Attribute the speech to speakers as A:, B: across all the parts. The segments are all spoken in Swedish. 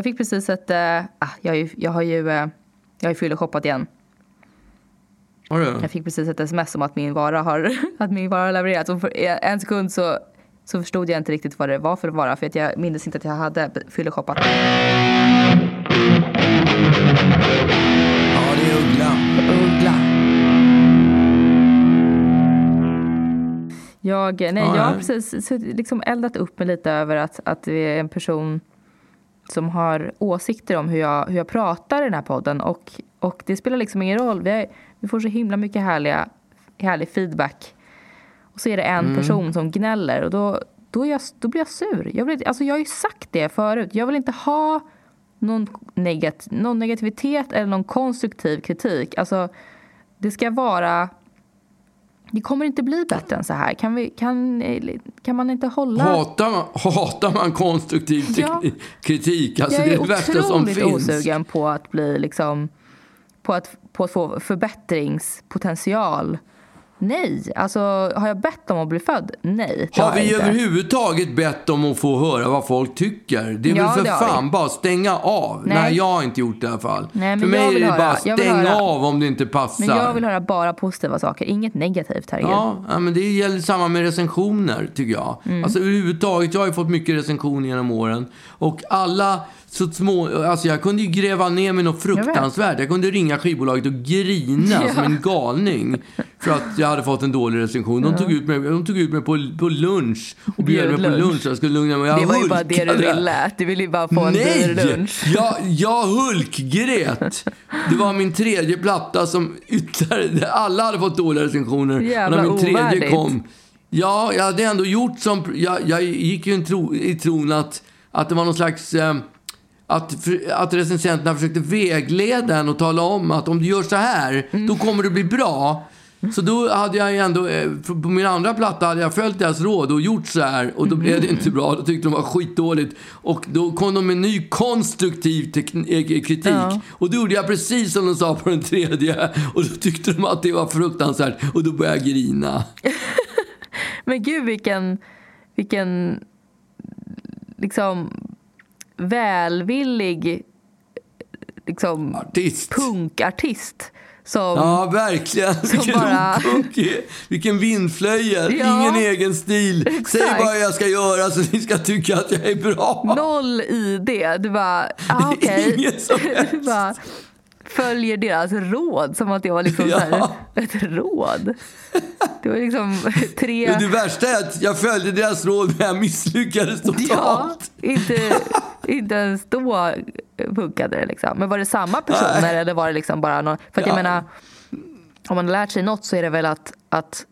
A: Jag fick precis ett... Äh, jag, har ju, jag har ju, jag har ju fylleshoppat igen.
B: Har du?
A: Jag fick precis ett sms om att min vara har, att min vara har levererats. Och för en sekund så, så förstod jag inte riktigt vad det var för vara. För att jag minns inte att jag hade fylleshoppat.
B: Ja, det är Uggla.
A: Uggla. Jag, nej,
B: Ja,
A: jag har precis liksom eldat upp mig lite över att, att vi är en person som har åsikter om hur jag, hur jag pratar i den här podden. Och, och det spelar liksom ingen roll. Vi, är, vi får så himla mycket härliga, härlig feedback. Och så är det en
B: Mm.
A: person som gnäller och då, då, jag, då blir jag sur. Jag, vill, alltså jag har ju sagt det förut. Jag vill inte ha någon, negat, någon negativitet eller någon konstruktiv kritik. Alltså, det ska vara... Det kommer inte bli bättre än så här. Kan, vi, kan, kan man inte hålla...
B: Hatar man, hatar man konstruktiv
A: Ja.
B: kritik? Alltså
A: jag
B: det
A: är
B: är det värsta som
A: otroligt
B: finns.
A: osugen på att bli liksom... På att, på att få förbättringspotential. Nej. Alltså, har jag bett om att bli född? Nej.
B: Har
A: jag
B: vi
A: inte.
B: överhuvudtaget bett om att få höra vad folk tycker? Det är
A: Ja,
B: väl för fan bara stänga av. Nej.
A: Nej.
B: jag har inte gjort det i alla fall.
A: Nej,
B: för mig
A: jag
B: är det
A: höra.
B: bara
A: Jag vill
B: stäng
A: höra.
B: av om det inte passar.
A: Men jag vill höra bara positiva saker. Inget negativt, herregud.
B: Ja, ja, men det gäller samma med recensioner, tycker jag.
A: Mm.
B: Alltså överhuvudtaget, jag har ju fått mycket recensioner genom åren. Och alla så små, alltså jag kunde ju gräva ner mig något fruktansvärt. Jag kunde ringa skivbolaget och grina som en galning. För att jag hade fått en dålig recension. De tog ut mig, de tog ut mig på, på lunch och bjöd mig på
A: lunch.
B: Jag skulle lugna mig. Jag
A: det var ju bara det du ville. Du ville ju bara få en dyr lunch.
B: Jag, jag hulkgret. Det var min tredje platta som ytterligare... Alla hade fått dåliga recensioner.
A: Jävla
B: när min tredje
A: ovärdigt.
B: kom... Ja, jag hade ändå gjort som... Jag, jag gick ju i tro, i tron att, att det var någon slags... Eh, att, att recensenterna försökte vägleda en och tala om att om du gör så här,
A: Mm.
B: då kommer det bli bra. Så då hade jag ju ändå, eh, på min andra platta hade jag följt deras råd och gjort så här och då blev det inte bra. Då tyckte de var skitdåligt. Och då kom de med ny konstruktiv eh, kritik.
A: Ja.
B: Och då gjorde jag precis som de sa på den tredje. Och då tyckte de att det var fruktansvärt och då började jag grina.
A: Men gud vilken, vilken liksom välvillig liksom,
B: Artist.
A: punkartist som
B: Ja, verkligen. Vilken
A: bara-.
B: Vilken vindflöjel.
A: Ja.
B: Ingen egen stil. Säg
A: Exakt.
B: vad jag ska göra så ni ska tycka att jag är bra.
A: noll i det. Du bara, ah, okej.
B: Ingen som helst.
A: Följer deras råd som att det var liksom
B: Ja.
A: så här, ett råd. Det var liksom tre...
B: Men det värsta är att jag följde deras råd men jag misslyckades
A: Ja,
B: totalt.
A: inte, inte ens då funkade det liksom. Men var det samma personer
B: Nej.
A: eller var det liksom bara någon? För att jag
B: Ja.
A: menar, om man har lärt sig något så är det väl att, att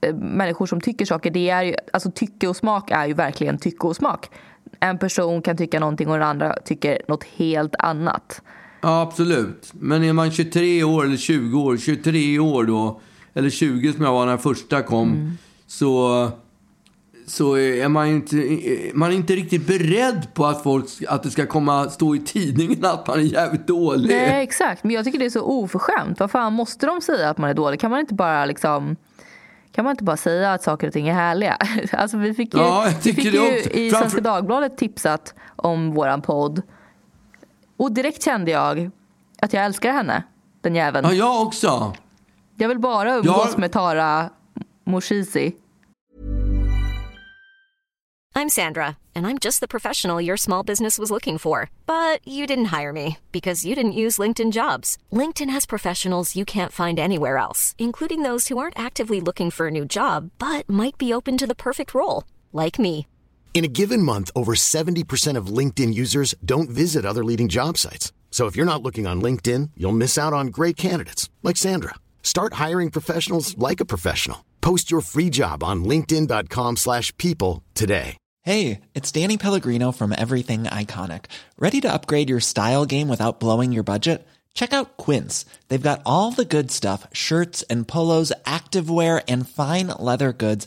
A: eh, människor som tycker saker, det är ju, alltså tycke och smak är ju verkligen tycke och smak. En person kan tycka någonting och den andra tycker något helt annat.
B: Ja, absolut. Men är man 23 år eller 20 år, 23 år då, eller 20 som jag var när första kom,
A: Mm.
B: så, så är man inte, man är inte riktigt beredd på att, folk, att det ska komma stå i tidningen att man är jävligt dålig.
A: Nej, exakt. Men jag tycker det är så oförskämt. Vad fan måste de säga att man är dålig? Kan man inte bara liksom... Kan man inte bara säga att saker och ting är härliga? Alltså vi fick ju,
B: Ja,
A: vi fick ju i Svenska Dagbladet tipsat om våran podd. Och direkt kände jag att jag älskar henne, den jäveln.
B: Ja, jag också.
A: Jag vill bara umgås
B: Ja.
A: med Tara Moshisi.
C: I'm Sandra, and I'm just the professional your small business was looking for. But you didn't hire me because you didn't use LinkedIn jobs. LinkedIn has professionals you can't find anywhere else, including those who aren't actively looking for a new job but might be open to the perfect role, like me.
D: In a given month, over 70% of LinkedIn users don't visit other leading job sites. So if you're not looking on LinkedIn, you'll miss out on great candidates like Sandra. Start hiring professionals like a professional. Post your free job on linkedin.com/people today.
E: Hey, it's Danny Pellegrino from Everything Iconic. Ready to upgrade your style game without blowing your budget? Check out Quince. They've got all the good stuff shirts and polos, activewear, and fine leather goods,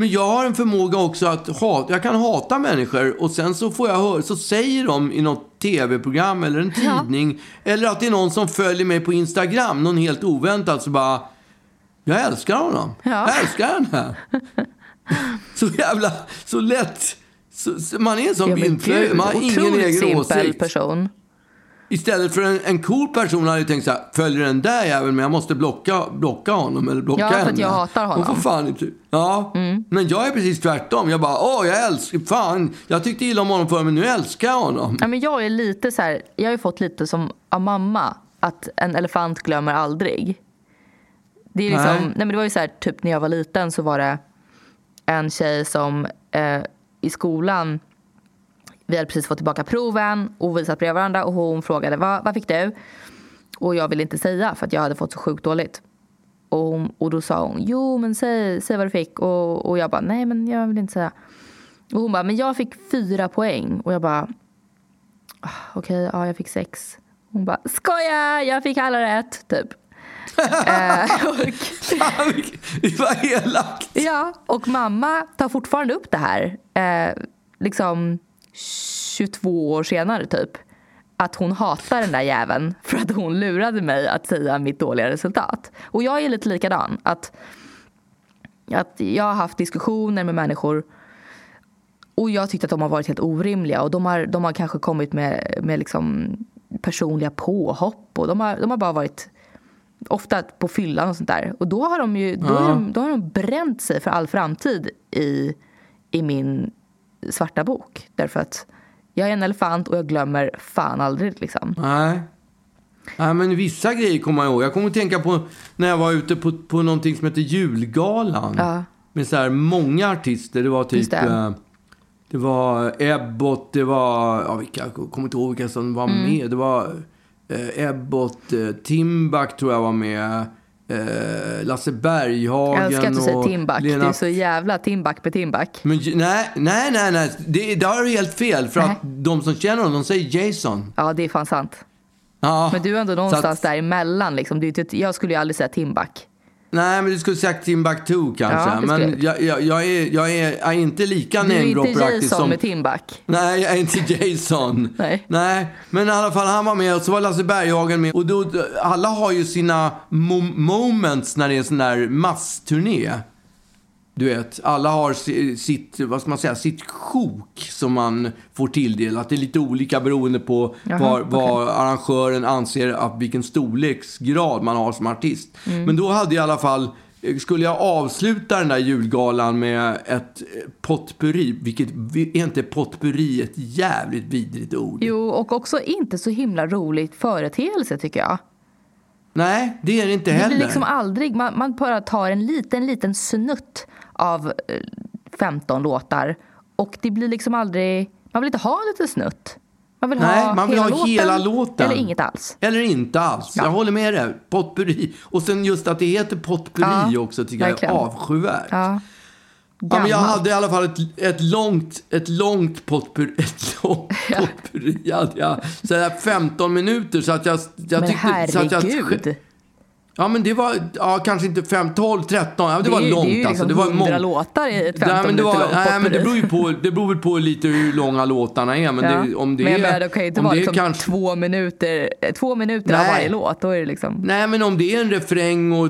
B: Men jag har en förmåga också att hata. Jag kan hata människor och sen så får jag höra, så säger de i något tv-program eller en tidning. Ja. Eller att det är någon som följer mig på Instagram, någon helt oväntat, så bara jag älskar honom. Ja. Jag älskar henne. så jävla, så lätt. Så, man är en sån ja, Man har ingen egen åsikt.
A: person.
B: Istället för en, en cool person hade jag tänkt så här, följer den där jäveln men jag måste blocka, blocka honom eller blocka
A: henne. Ja, för att jag hatar honom.
B: får fan inte. Ja, mm. men jag är precis tvärtom. Jag bara, åh, jag älskar, fan, jag tyckte illa om honom förr men nu älskar jag honom.
A: Ja, men jag är lite så här, jag har ju fått lite som av mamma, att en elefant glömmer aldrig. Det är liksom, nej. nej men det var ju så här, typ när jag var liten så var det en tjej som eh, i skolan vi hade precis fått tillbaka proven och visat bredvid varandra och hon frågade vad, vad fick du? Och jag ville inte säga för att jag hade fått så sjukt dåligt. Och, hon, och då sa hon jo men säg, säg vad du fick och, och jag bara nej men jag vill inte säga. Och hon bara men jag fick fyra poäng och jag bara ah, okej okay, ja jag fick sex. Hon bara skoja jag fick alla rätt typ.
B: eh, och, det var elakt.
A: Ja, och mamma tar fortfarande upp det här. Eh, liksom 22 år senare typ att hon hatar den där jäveln för att hon lurade mig att säga mitt dåliga resultat. Och jag är lite likadan. Att, att jag har haft diskussioner med människor och jag tyckte att de har varit helt orimliga och de har, de har kanske kommit med, med liksom personliga påhopp och de har, de har bara varit ofta på fyllan och sånt där. Och då har de ju då, ja. de, då har de bränt sig för all framtid i, i min svarta bok. Därför att jag är en elefant och jag glömmer fan aldrig liksom.
B: Nej. Nej, men vissa grejer kommer jag ihåg. Jag kommer att tänka på när jag var ute på, på någonting som heter Julgalan. Ja. Med så här många artister. Det var typ... Det. Eh, det. var Ebbot, det var... Ja, vilka, jag kommer inte ihåg vilka som var mm. med. Det var eh, Ebbot, eh, Timbuk tror jag var med eh, Lasse Berghagen Jag älskar att
A: du säger Timbuk. Lena... Du är så jävla Timbuk på Timbuk.
B: Men, nej, nej, nej. nej. Det, där har du helt fel. För nej. att de som känner honom, de säger Jason.
A: Ja, det är fan sant. Ja, Men du är ändå någonstans att... däremellan. Liksom. Du, jag skulle ju aldrig säga Timbuk.
B: Nej, men du skulle sagt Timbuktu kanske. Ja, men jag, jag, jag, är, jag är inte lika
A: namedropperaktig som... Du är inte Jason med Timbuk.
B: Nej, jag är inte Jason.
A: Nej.
B: Nej, men i alla fall han var med och så var Lasse Berghagen med. Och då, alla har ju sina mo moments när det är en sån där massturné. Du vet, alla har sitt, vad ska man säga, sitt sjok som man får tilldelat. Det är lite olika beroende på Jaha, var, okay. vad arrangören anser att vilken storleksgrad man har som artist. Mm. Men då hade jag i alla fall, skulle jag avsluta den där julgalan med ett potpurri, vilket är inte potpurri ett jävligt vidrigt ord?
A: Jo, och också inte så himla roligt företeelse tycker jag.
B: Nej, det är det inte heller. Det
A: blir liksom aldrig, man, man bara tar en liten, liten snutt av 15 eh, låtar. Och det blir liksom aldrig... Man vill inte ha lite snutt. Man vill
B: Nej,
A: ha,
B: man vill
A: hela,
B: ha
A: låten,
B: hela låten.
A: Eller inget alls.
B: Eller inte alls. Ja. Jag håller med dig. Potpurri. Och sen just att det heter potpurri ja, också tycker verkligen. jag är avskyvärt. Ja. Ja, men jag hade i alla fall ett, ett långt, ett långt potpurri. Ett långt potpurri hade jag. Så där 15 minuter. Så att jag, jag
A: men
B: tyckte...
A: herregud.
B: Så att jag, Ja, men det var ja, kanske inte 5, 12, 13. Ja, det, det var långt. Det är ju
A: liksom
B: alltså. det var
A: 100 låtar i ett 15 nej, men det var, långt
B: nej, men det beror ju på, det beror på lite hur långa låtarna är. Men ja. det, om det
A: men,
B: är...
A: det kan ju inte vara liksom kanske... två minuter, två minuter av varje låt. Då är det liksom...
B: Nej, men om det är en refräng och...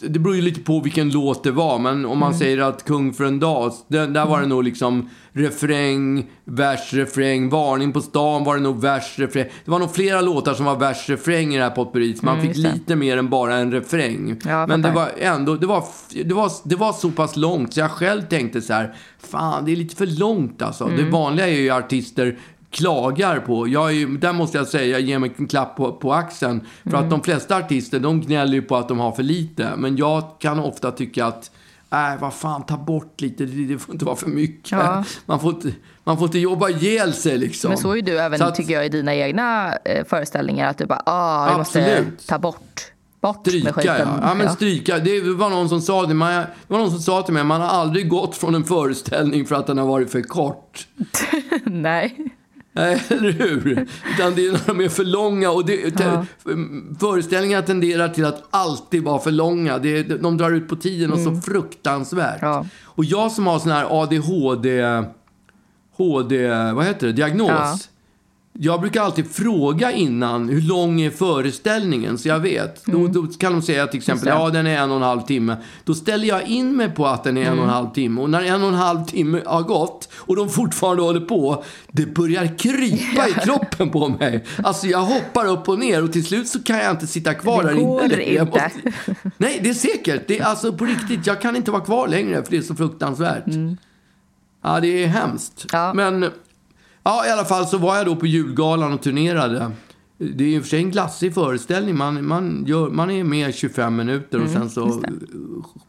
B: Det beror ju lite på vilken låt det var. Men om man mm. säger att Kung för en dag, där, där var det nog liksom refräng, vers, refräng. Varning på stan var det nog vers, refräng. Det var nog flera låtar som var vers, refräng i det här potpurriet. Så man mm, fick lite mer än bara en refräng. Ja, Men det var ändå, det var, det, var, det var så pass långt så jag själv tänkte så här, fan det är lite för långt alltså. Mm. Det vanliga är ju artister klagar på. Jag är, där måste jag säga, jag ger mig en klapp på, på axeln. För mm. att de flesta artister, de gnäller ju på att de har för lite. Men jag kan ofta tycka att Nej, vad fan, ta bort lite. Det, får inte vara för mycket. Ja. Man, får inte, man får inte jobba ihjäl sig liksom.
A: Men så är du även, att, tycker jag, i dina egna eh, föreställningar. Att du bara, ah, jag måste ta bort. Bort
B: stryka, med skiten. Ja. ja, men stryka. Det var någon som sa det. Man, det var någon som sa till mig, man har aldrig gått från en föreställning för att den har varit för kort.
A: Nej.
B: Nej, eller hur? Utan det är när de är för långa. Och det,
A: Ja.
B: Föreställningar tenderar till att alltid vara för långa. Det, de drar ut på tiden och så fruktansvärt.
A: Mm. Ja.
B: Och jag som har sån här ADHD, HD, vad heter det, diagnos.
A: Ja.
B: Jag brukar alltid fråga innan hur lång är föreställningen så jag vet. Då, då kan de säga till exempel
A: Mm.
B: Ja den är en och en halv timme. Då ställer jag in mig på att den är en
A: Mm.
B: och en halv timme. Och när en och en halv timme har gått och de fortfarande håller på. Det börjar krypa i kroppen på mig. Alltså jag hoppar upp och ner och till slut så kan jag inte sitta kvar
A: Det
B: där inne
A: går
B: längre.
A: Inte.
B: Nej, det är säkert. Det är alltså på riktigt. Jag kan inte vara kvar längre för det är så fruktansvärt. Ja, det är hemskt.
A: Ja.
B: Men ja, i alla fall så var jag då på julgalan och turnerade. Det är och för sig en glassig föreställning. Man, man, gör, man är med 25 minuter och sen så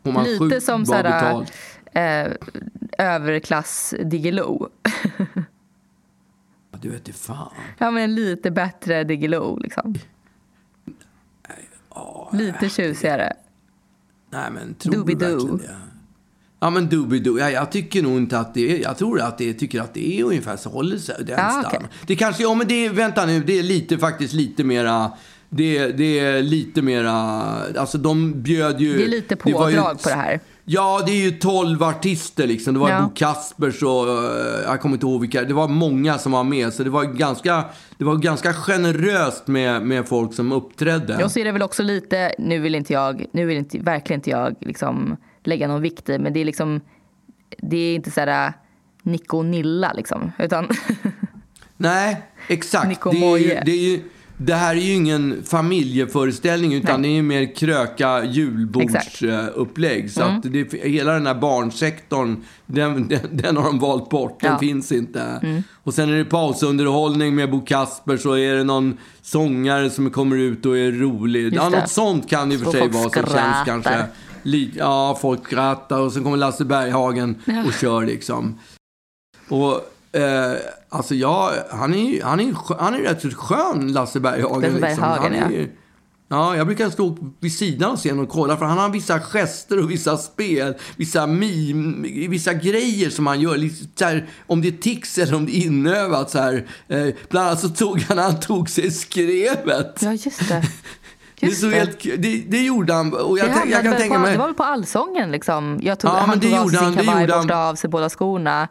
B: får man
A: Mm, Lite
B: sjukt
A: som
B: bra
A: såhär,
B: betalt.
A: eh, överklass Diggiloo.
B: Du vet, det fan.
A: Ja, men en lite bättre Diggiloo liksom. Lite tjusigare.
B: Nej, men tror du verkligen det? Ja, men Doobidoo. Ja, jag tycker nog inte att det är... Jag tror att det tycker att det är ungefär så håller sig den
A: Ja, okej.
B: Det kanske... Ja, men det är... Vänta nu. Det är lite faktiskt lite mera... Det, det är lite mera... Alltså de bjöd ju...
A: Det är lite
B: var ju-
A: pådrag på det här.
B: Ja, det är ju 12 artister liksom. Det var
A: Ja.
B: Bo Kaspers och eh, jag kommer inte ihåg vilka. Det var många som var med. Så det var ganska, det var ganska generöst med, med folk som uppträdde.
A: Och så är det väl också lite, nu vill inte jag, nu vill inte, verkligen inte jag liksom lägga någon vikt i, men det är liksom, det är inte såhär Nico och Nilla liksom, utan
B: Nej, exakt.
A: Nico
B: Det, är ju, det, är ju, det här är ju ingen familjeföreställning utan
A: Nej.
B: det är mer kröka julbordsupplägg. Så
A: Mm.
B: att det, hela den här barnsektorn, den, den, den har de valt bort. Den
A: Ja. Mm.
B: finns inte. Och sen är det pausunderhållning med Bo Kasper så är det någon sångare som kommer ut och är rolig. Ja, något sånt kan det i och för sig vara som känns kanske. Ja, folk skrattar och sen kommer Lasse Berghagen och kör liksom. Och eh, alltså jag, han är ju han är, han är rätt så skön, Lasse Berghagen.
A: Lasse
B: liksom.
A: Berghagen,
B: är
A: ja.
B: ja, jag brukar stå vid sidan av scenen och kolla för han har vissa gester och vissa spel, vissa mim, vissa grejer som han gör. Så här, om det är tics eller om det är inövat så här. Eh, bland annat så tog han, han tog sig skrevet.
A: ja just det.
B: Det, så helt, det, det gjorde han. Och jag, jag kan tänka
A: på,
B: mig...
A: det var väl på allsången liksom. Jag tog,
B: Ja,
A: han
B: det
A: tog av sig sin kavaj, borstade av sig båda skorna.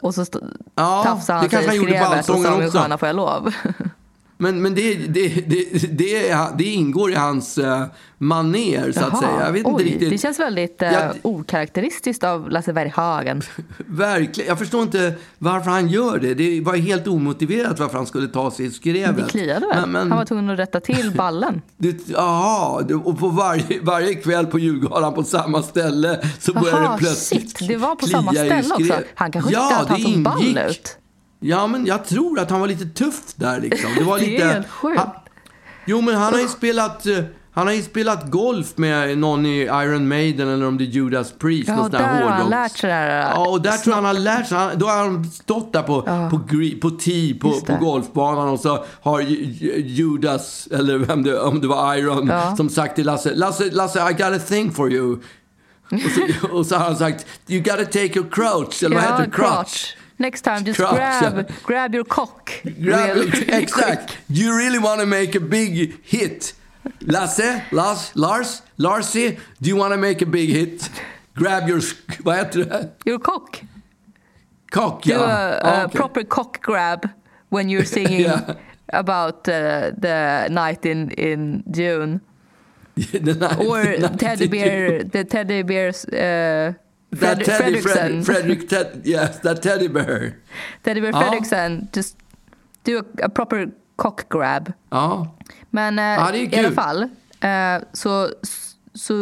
A: Och så
B: Ja,
A: tafsade han sig i skrevet och sa
B: också.
A: sköna får jag lov.
B: Men, men det, det, det, det, det ingår i hans uh, maner, så att säga. Jag vet inte
A: Oj,
B: riktigt.
A: det känns väldigt
B: Jag-
A: okaraktäristiskt av Lasse Berghagen.
B: Verkligen. Jag förstår inte varför han gör det. Det var helt omotiverat varför han skulle ta sig i skrevet.
A: Det kliade väl?
B: Men, men,
A: Han var tvungen att rätta till ballen.
B: aha, det, och på varje, varje kväll på julgalan på samma ställe så började
A: Jaha,
B: det plötsligt
A: shit, det var på samma ställe också. Han kanske
B: ja,
A: tyckte att han såg ball ut.
B: Ja, men jag tror att han var lite tuff där liksom. Det, var
A: Det är
B: lite,
A: helt sjukt.
B: Han, jo, men han har ju spelat... eh, Han har ju spelat golf med någon i Iron Maiden eller om det är Judas Priest.
A: Ja, och där har han lärt sig det här.
B: Ja, och där tror jag han har lärt sig. Han, då har han stått där på, på, gre- på tee på, på golfbanan och så har Ju- Ju- Judas, eller vem det, om det var Iron,
A: Ja.
B: som sagt till Lasse, Lasse, Lasse, I got a thing for you. Och så, och så har han sagt, you gotta take your crouch, eller vad heter det? Crotch.
A: Next time just
B: Crotch,
A: grab,
B: ja.
A: grab your cock.
B: Grab,
A: Real-
B: exakt. You really want to make a big hit. Lasse, Lars, Lars, Larsi, do you want to make a big hit? Grab your, vad heter det?
A: Your cock.
B: Cock,
A: Do
B: ja.
A: a, a
B: okej.
A: proper cock grab when you're singing
B: Ja.
A: about uh, the night in, in June.
B: Den här-
A: Or
B: den här
A: teddy bear, the teddy bears, uh,
B: That
A: Fred-
B: teddy,
A: Fredrickson.
B: Fred, Frederick, Ted, yes, that teddy bear.
A: Teddy bear
B: Ja.
A: Fredrickson, just do a, a proper cock grab.
B: Ja,
A: Men eh,
B: Ja,
A: i alla fall eh, så, så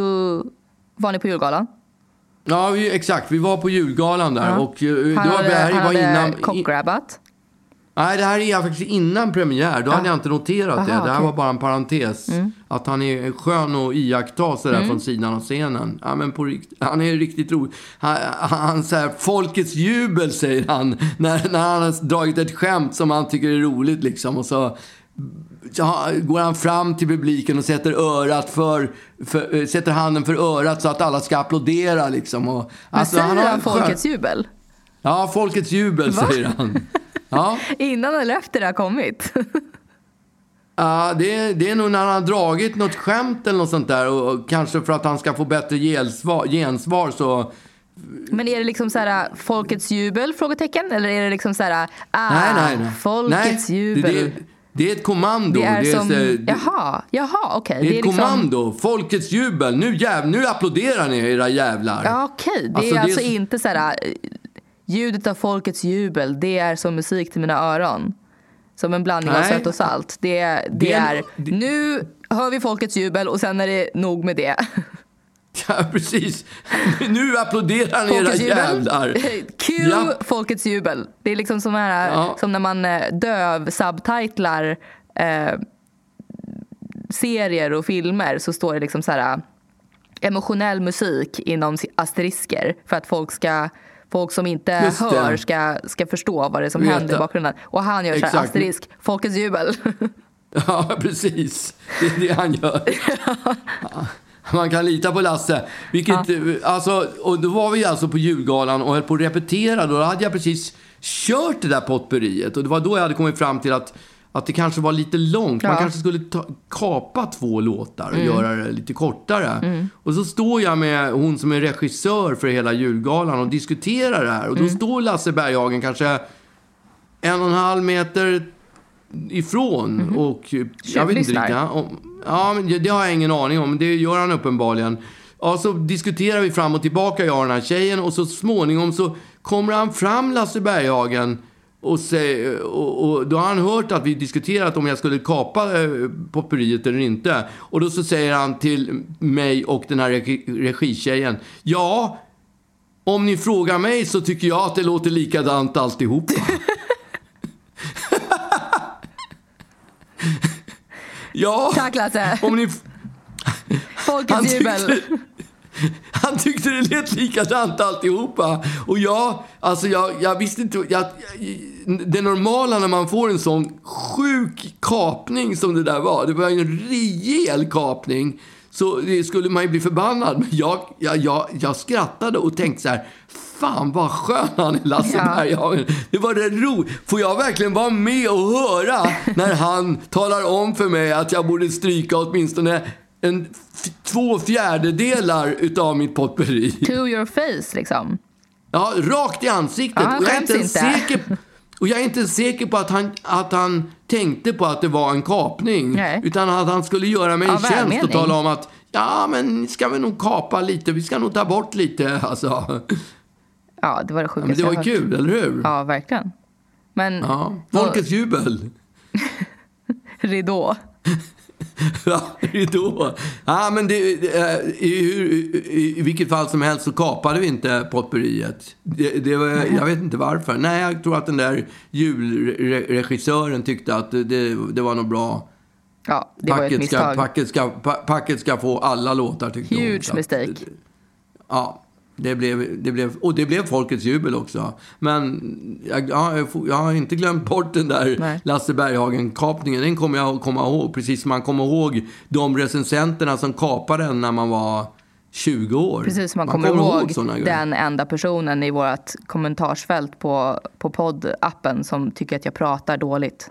A: var ni på julgalan.
B: ja vi, exakt. Vi var på julgalan där.
A: Ja.
B: Och, eh, det
A: Han
B: var,
A: hade,
B: det här
A: han
B: var innan...
A: cockgrabbat.
B: Nej, det här är faktiskt innan premiär. Då hade jag inte noterat det.
A: Aha,
B: Det här
A: okej.
B: var bara en parentes. Att han är skön att iaktta sådär från sidan av scenen. Ja, men på rikt- han är riktigt rolig. Han, han så här, folkets jubel säger han. När, när han har dragit ett skämt som han tycker är roligt liksom. Och så ja, går han fram till publiken och sätter örat för, för eh, sätter handen för örat så att alla ska applådera liksom. Och,
A: Men
B: alltså,
A: säger
B: har
A: han
B: skön-
A: folkets jubel?
B: Ja, folkets jubel
A: Va?
B: säger han. Ja.
A: Innan eller efter det har kommit?
B: Ja, det, är, det är nog när han har dragit något skämt eller något sånt där. Och, och kanske för att han ska få bättre gensvar, gensvar så...
A: Men är det liksom så här folkets jubel? Frågetecken? Eller är det liksom så här ah,
B: nej, nej, nej.
A: folkets
B: nej,
A: jubel?
B: Det, det, det är ett kommando.
A: Det är,
B: det är
A: som,
B: det,
A: jaha, jaha, okej.
B: Okay. Det är ett
A: liksom,
B: kommando. Folkets jubel. Nu, jäv, nu applåderar ni era jävlar.
A: Ja, okej. Okay. Det alltså, är alltså är... inte så här ljudet av folkets jubel. Det är som musik till mina öron. Som en blandning Nej. av sött och salt. Det, det, det är, det... nu hör vi folkets jubel och sen är det nog med det.
B: Ja, precis. Nu applåderar ni era jävlar.
A: Cue ja. folkets jubel. Det är liksom som, här, ja. som när man eh, döv-subtitlar eh, serier och filmer så står det liksom så här emotionell musik inom asterisker för att folk ska folk som inte hör ska, ska förstå vad det är som Veta. händer i bakgrunden. Och han gör Exakt. så här asterisk, folkets jubel.
B: Ja, precis. Det är det han gör. ja. Man kan lita på Lasse. Vilket, ja. alltså, och då var vi alltså på julgalan och höll på att repetera. Då hade jag precis kört det där potpurriet. Och det var då jag hade kommit fram till att, att det kanske var lite långt. Ja. Man kanske skulle ta, kapa två låtar och mm. göra det lite kortare. Mm. Och så står jag med hon som är regissör för hela julgalan och diskuterar det här. Och då mm. står Lasse Berghagen kanske en och en halv meter ifrån. Mm. Och jag vet inte riktigt. Ja, men det har jag ingen aning om. Det gör han uppenbarligen. Ja, så diskuterar vi fram och tillbaka, jag och den här tjejen. Och så småningom så kommer han fram, Lasse Berghagen. Och, säger, och, och, då har han hört att vi diskuterat om jag skulle kapa eh, popperiet eller inte. Och då så säger han till mig och den här regi, regitjejen. Ja, om ni frågar mig så tycker jag att det låter likadant alltihopa. Ja.
A: Tack Lasse.
B: Om ni...
A: Folkets jubel.
B: Han tyckte det lät likadant alltihopa. Och jag, alltså jag, jag visste inte... Jag, det normala när man får en sån sjuk kapning som det där var. Det var en rejäl kapning. Så skulle man ju bli förbannad. Men jag, jag, jag, jag skrattade och tänkte så här fan vad skön han är, Lasse ja. Berghagen. Det var det ro. Får jag verkligen vara med och höra när han talar om för mig att jag borde stryka åtminstone en, två fjärdedelar utav mitt potpurri.
A: To your face, liksom.
B: Ja, rakt i ansiktet.
A: Ja, och, jag är inte, inte. Säker,
B: och jag är inte säker på att han, att han tänkte på att det var en kapning. Nej. Utan att han skulle göra mig en ja, tjänst och tala om att ja, men ska vi nog kapa lite. Vi ska nog ta bort lite. Alltså.
A: Ja, det var det sjukaste
B: ja, Men det var ju kul, eller hur?
A: Ja, verkligen. Men...
B: Ja, folkets jubel.
A: Ridå.
B: ja, ridå. Ja, men det, i, i, i, vilket fall som helst så kapade vi inte potpurriet. Det, det var, jag vet inte varför. Nej, jag tror att den där julregissören tyckte att det, det var nog bra.
A: Ja, det packet var ett misstag.
B: Ska, packet, ska, packet ska få alla låtar, tyckte
A: Huge hon. Huge mistake.
B: Ja, det blev, det blev, och det blev folkets jubel också. Men jag, jag, jag har inte glömt bort den där Nej. Lasse Berghagen-kapningen. Den kommer jag att komma ihåg. Precis som man kommer ihåg de recensenterna som kapade den när man var 20 år.
A: Precis som man, man kommer, ihåg, ihåg den enda personen i vårt kommentarsfält på, på poddappen som tycker att jag pratar dåligt.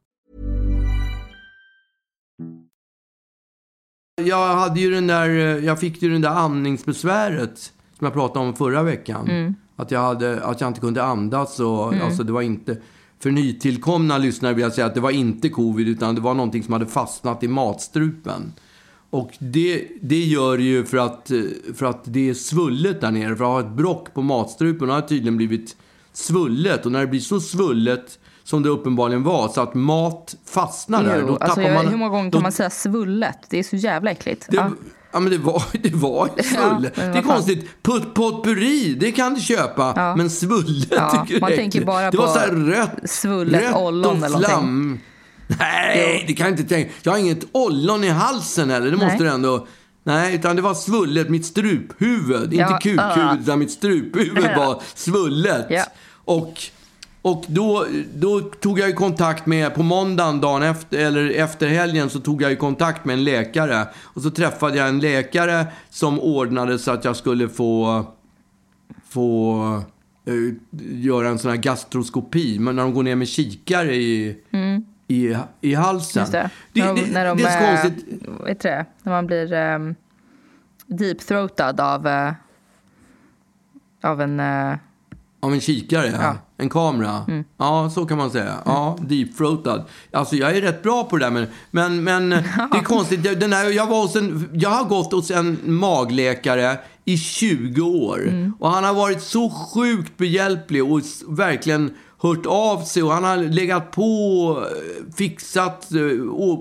B: Jag hade ju den där, jag fick ju den där amningsbesväret som jag pratade om förra veckan.
A: Mm.
B: Att, jag hade, att jag inte kunde andas. Och, alltså, det var inte, för nytillkomna lyssnare vill jag säga att det var inte covid utan det var någonting som hade fastnat i matstrupen. Och det, det gör det ju för att, eh, för att det är svullet där nere. För att ha ett brock på matstrupen har tydligen blivit svullet. Och när det blir så svullet som det uppenbarligen var, så att mat fastnar där.
A: Jo,
B: Då
A: alltså, jag,
B: man,
A: hur många gånger
B: då-
A: kan man säga svullet? Det är så jävla äckligt.
B: det,
A: Ja.
B: ja. men det var, det var ju svullet.
A: men
B: det är
A: vad fan.
B: konstigt. Put, potpurri, det kan du köpa.
A: Ja.
B: Men svullet
A: Ja,
B: tycker
A: man
B: är
A: tänker bara
B: Det var så här rött.
A: svullet
B: rött
A: ollon
B: och
A: eller
B: flam. Nej, det kan jag inte tänka. Jag har inget ollon i halsen heller. Det måste
A: Nej.
B: du ändå... Nej, utan det var svullet. Mitt struphuvud.
A: Ja,
B: Inte kukhuvudet,
A: uh.
B: utan mitt struphuvud var svullet.
A: Ja.
B: Och, och då, då tog jag ju kontakt med, på måndagen dagen efter, eller efter helgen så tog jag ju kontakt med en läkare. Och så träffade jag en läkare som ordnade så att jag skulle få, få eh, göra en sån här gastroskopi. Men när de går ner med kikare i, i, i halsen.
A: Mm. Just det.
B: Det,
A: när de,
B: det,
A: när de,
B: det är så
A: eh,
B: konstigt.
A: Vad heter det? När man blir um, deep-throatad av, eh, av en... eh,
B: Av en kikare, ja.
A: Ja. Mm.
B: En kamera. Ja, så kan man säga. Ja, deep-throatad. Alltså, jag är rätt bra på det där. Men, men, men det är konstigt. Den här, jag, var hos en, jag har gått hos en magläkare i 20 år.
A: Mm.
B: Och han har varit så sjukt behjälplig och verkligen hört av sig. Och han har legat på, eh, fixat eh,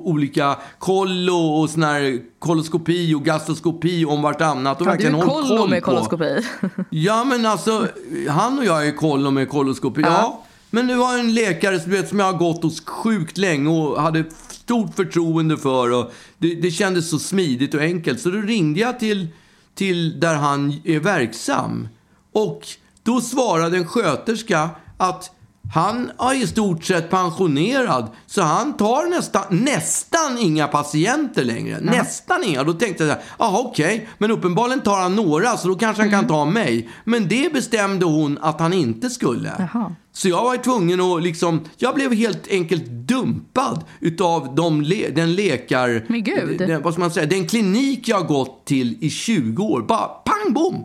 B: olika kollo och sån här koloskopi och gastroskopi om vartannat. Och
A: ja, du är kollo
B: koll
A: med
B: på-
A: koloskopi.
B: Ja, men alltså, han och jag är kollo med koloskopi. Ja. Men det var en läkare som, vet, som jag har gått hos sjukt länge och hade stort förtroende för. Och det, det kändes så smidigt och enkelt. Så då ringde jag till, till där han är verksam. Och då svarade en sköterska att han är i stort sett pensionerad, så han tar nästan, nästan inga patienter längre. Nästan inga. Då tänkte jag så här, okej, men uppenbarligen tar han några, så då kanske han kan ta mig. Men det bestämde hon att han inte skulle.
A: Jaha.
B: Så jag var tvungen att liksom, jag blev helt enkelt dumpad utav de le, den läkar...
A: Men gud.
B: Den, vad ska man säga? Den klinik jag gått till i 20 år. Bara pang bom!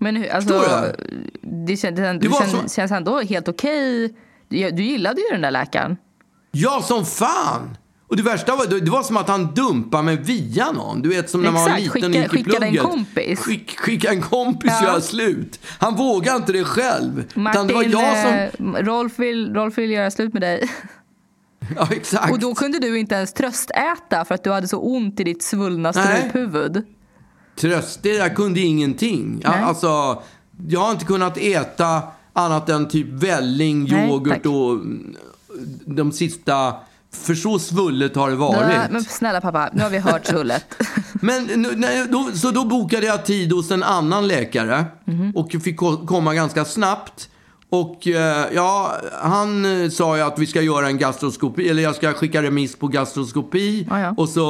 A: Men hur, alltså, det, känns, det,
B: Det var
A: känns,
B: som-
A: känns ändå helt okej. Du, du gillade ju den där läkaren.
B: Ja, som fan! Och det värsta var, det var som att han dumpade mig via någon. Du vet som när man var
A: Exakt,
B: liten och gick i
A: skickade en
B: plugget.
A: kompis.
B: Skick, skicka en kompis
A: Ja.
B: göra slut. Han vågade inte det själv.
A: Martin,
B: det var jag som...
A: eh, Rolf, vill, Rolf vill göra slut med dig.
B: Ja, exakt.
A: Och då kunde du inte ens tröstäta för att du hade så ont i ditt svullna struphuvud.
B: Tröst, det där kunde ingenting. Ja,
A: Nej.
B: alltså, jag har inte kunnat äta annat än typ välling,
A: Nej,
B: yoghurt
A: tack.
B: och mm, de sista... För så svullet har det varit.
A: Nej, men snälla pappa, nu har vi hört svullet.
B: Men nej, då, så då bokade jag tid hos en annan läkare
A: Mhm.
B: och fick ko- komma ganska snabbt. Och eh, ja, han eh, sa ju att vi ska göra en gastroskopi, eller jag ska skicka remiss på gastroskopi.
A: Ja, ja.
B: Och så...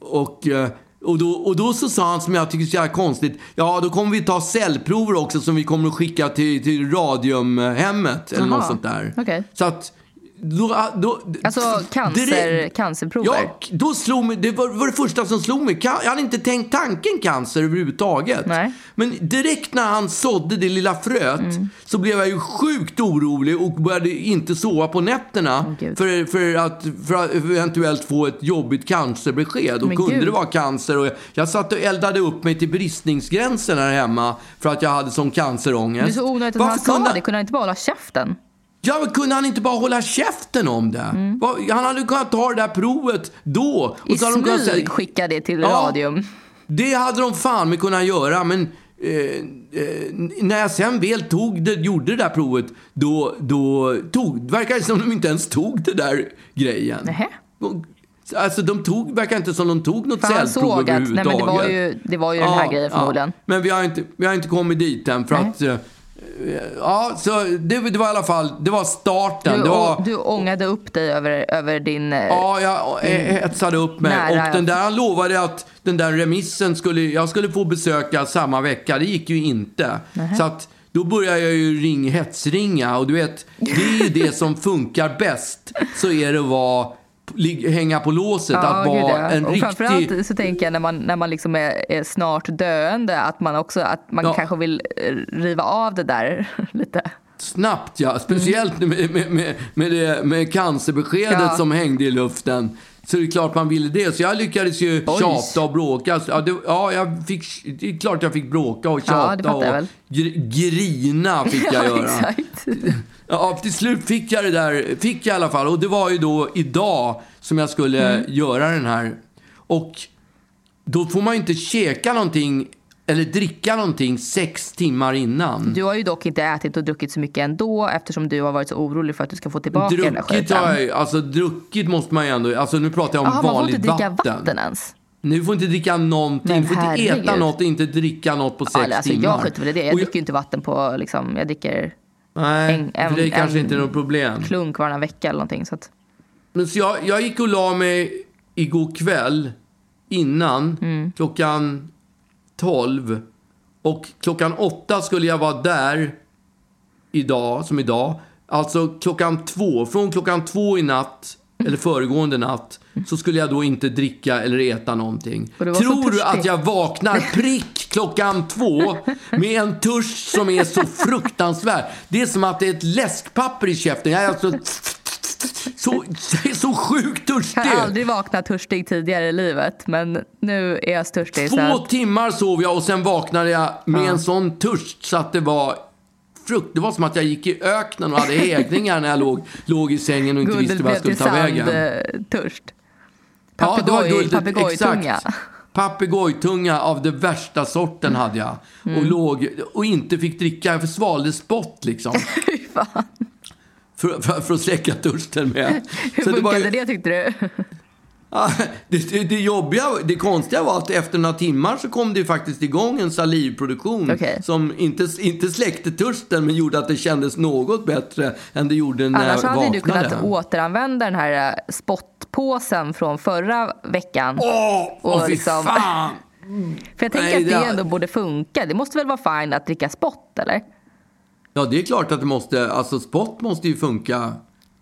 B: Och, eh, och, då, och då så sa han, som jag tycker är så jävla konstigt, ja då kommer vi ta cellprover också som vi kommer att skicka till, till radiumhemmet eller
A: Jaha,
B: något sånt där.
A: okej.
B: Så att... Då, då,
A: Alltså cancer,
B: direkt-
A: cancerprover.
B: Ja, då slog mig, det var, var det första som slog mig. Jag hade inte tänkt tanken cancer överhuvudtaget.
A: Nej.
B: Men direkt när han sådde det lilla fröet
A: Mm.
B: så blev jag ju sjukt orolig och började inte sova på nätterna
A: Gud.
B: för, för, att, för att eventuellt få ett jobbigt cancerbesked. Och
A: Men
B: kunde
A: Gud.
B: det vara cancer? Och jag, jag satt och eldade upp mig till bristningsgränsen här hemma för att jag hade sån cancerångest.
A: Det är så onödigt att
B: Varför
A: han sa
B: kunde-
A: det. Kunde han inte bara hålla käften?
B: Ja, men kunde han inte bara hålla käften om det?
A: Mm.
B: Han hade kunnat ta det där provet då. Och
A: I
B: så kunnat
A: smyg
B: säga-
A: skicka det till
B: Ja.
A: radium.
B: Det hade de fan med kunnat göra, men eh, eh, när jag sen väl tog det, gjorde det där provet, då, då tog, verkar det som de inte ens tog det där grejen.
A: Nähä.
B: Alltså de tog, verkar inte som de tog något cellprov
A: att nej,
B: överhuvudtaget.
A: men det var ju, det var ju den här grejen förmodligen.
B: Men vi har inte, vi har inte kommit dit än för
A: Nej.
B: att... Ja, så det, det var i alla fall, det var starten.
A: Du,
B: det var,
A: du ångade upp dig över, över din... eh,
B: Ja, jag eh, hetsade upp mig.
A: Nära.
B: Och den där, han lovade att den där remissen skulle, jag skulle få besöka samma vecka. Det gick ju inte. Så att då började jag ju ring, hetsringa. Och du vet, det är ju det som funkar bäst. Så är det att vara hänga på låset.
A: Ja,
B: att vara
A: ja.
B: en
A: och
B: riktig...
A: framförallt så tänker jag när man, när man liksom är, är snart döende att man också att man
B: Ja.
A: kanske vill eh, riva av det där lite.
B: Snabbt ja, speciellt med, med, med, med, det, med cancerbeskedet
A: Ja.
B: som hängde i luften. Så det är klart man ville det. Så jag lyckades ju
A: Oj.
B: tjata och bråka. Ja, det, ja jag fick, det är klart jag fick bråka och
A: Ja,
B: tjata
A: jag
B: och grina fick jag
A: Ja,
B: göra. Ja, till slut fick jag det där, fick jag i alla fall. Och det var ju då idag som jag skulle
A: Mm.
B: göra den här. Och då får man ju inte käka någonting eller dricka någonting sex timmar innan.
A: Du har ju dock inte ätit och druckit så mycket ändå eftersom du har varit så orolig för att du ska få tillbaka den
B: Druckit har
A: skiten.
B: jag alltså druckit måste man ju ändå, alltså nu pratar jag om
A: Jaha, man får
B: vanligt
A: inte dricka
B: vatten.
A: vatten, ens.
B: Nu får inte dricka någonting,
A: Men
B: du får inte äta något och inte dricka något på sex
A: alltså,
B: timmar.
A: jag skiter väl i det. Jag dricker ju inte vatten på liksom, jag dricker
B: Nej,
A: en- en-
B: för det är kanske
A: en-
B: inte något problem.
A: klunk varannan vecka eller någonting. Så att,
B: Men så jag, jag gick och la mig igår kväll innan
A: Mm.
B: klockan 12. Och klockan 8 skulle jag vara där idag, som idag. Alltså klockan två, från klockan två i natt, eller föregående natt, så skulle jag då inte dricka eller äta någonting.
A: Så
B: Tror du att jag vaknar prick klockan två med en törst som är så fruktansvärd? Det är som att det är ett läskpapper i käften. Jag är alltså så, så sjukt törstig.
A: jag har aldrig vaknat törstig tidigare i livet men nu är jag törstig. Så
B: Två
A: att,
B: timmar sov jag och sen vaknade jag med en sån törst så att det var frukt. Det var som att jag gick i öknen och hade hägningar när jag låg, låg i sängen och inte
A: guldet
B: visste vad jag skulle ta vägen. Ja, det var
A: Papegoj-
B: guldet,
A: Papegojtunga.
B: Papegojtunga av det värsta sorten hade jag. Och
A: Mm.
B: låg och inte fick dricka, jag svalde spott liksom.
A: Fy fan.
B: För, för, för att släcka törsten med.
A: Hur
B: Så det var
A: funkade
B: ju-
A: det tyckte du?
B: Det, det, det jobbiga, det konstiga var att efter några timmar så kom det faktiskt igång en salivproduktion
A: Okej.
B: som inte, inte släckte törsten men gjorde att det kändes något bättre än det gjorde när
A: Annars
B: jag
A: hade
B: vaknade.
A: du kunnat återanvända den här eh, spottpåsen från förra veckan.
B: Åh,
A: och
B: åh, fy
A: liksom-
B: fan!
A: För jag tänker
B: Nej,
A: att det
B: det-
A: ändå borde funka. Det måste väl vara fine att dricka spott eller?
B: Ja, det är klart att det måste, alltså spott måste ju funka.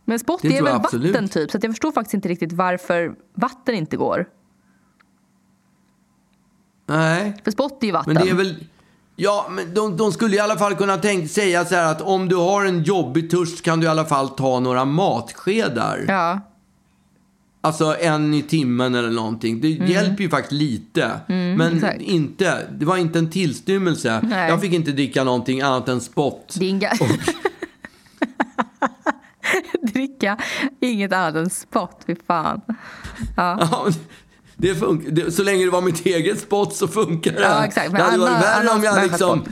A: Men spott är väl
B: absolut.
A: vatten typ så jag förstår faktiskt inte riktigt varför vatten inte går.
B: Nej,
A: För spott är ju vatten.
B: men det är väl... Ja, men de, de skulle i alla fall kunna tänka, säga så här att om du har en jobbig törst kan du i alla fall ta några matskedar.
A: Ja.
B: Alltså en i timmen eller någonting. Det hjälper ju faktiskt lite. men
A: Mm. exakt.
B: inte, det var inte en tillstymmelse.
A: Nej.
B: Jag fick inte dricka någonting annat än spott.
A: Din ga- Dricka inget annat än spott, fy fan. Ja.
B: Ja, det funkar. Det, så länge det var mitt eget spott så funkar det.
A: Ja, exakt. Men
B: det hade varit värre om jag liksom...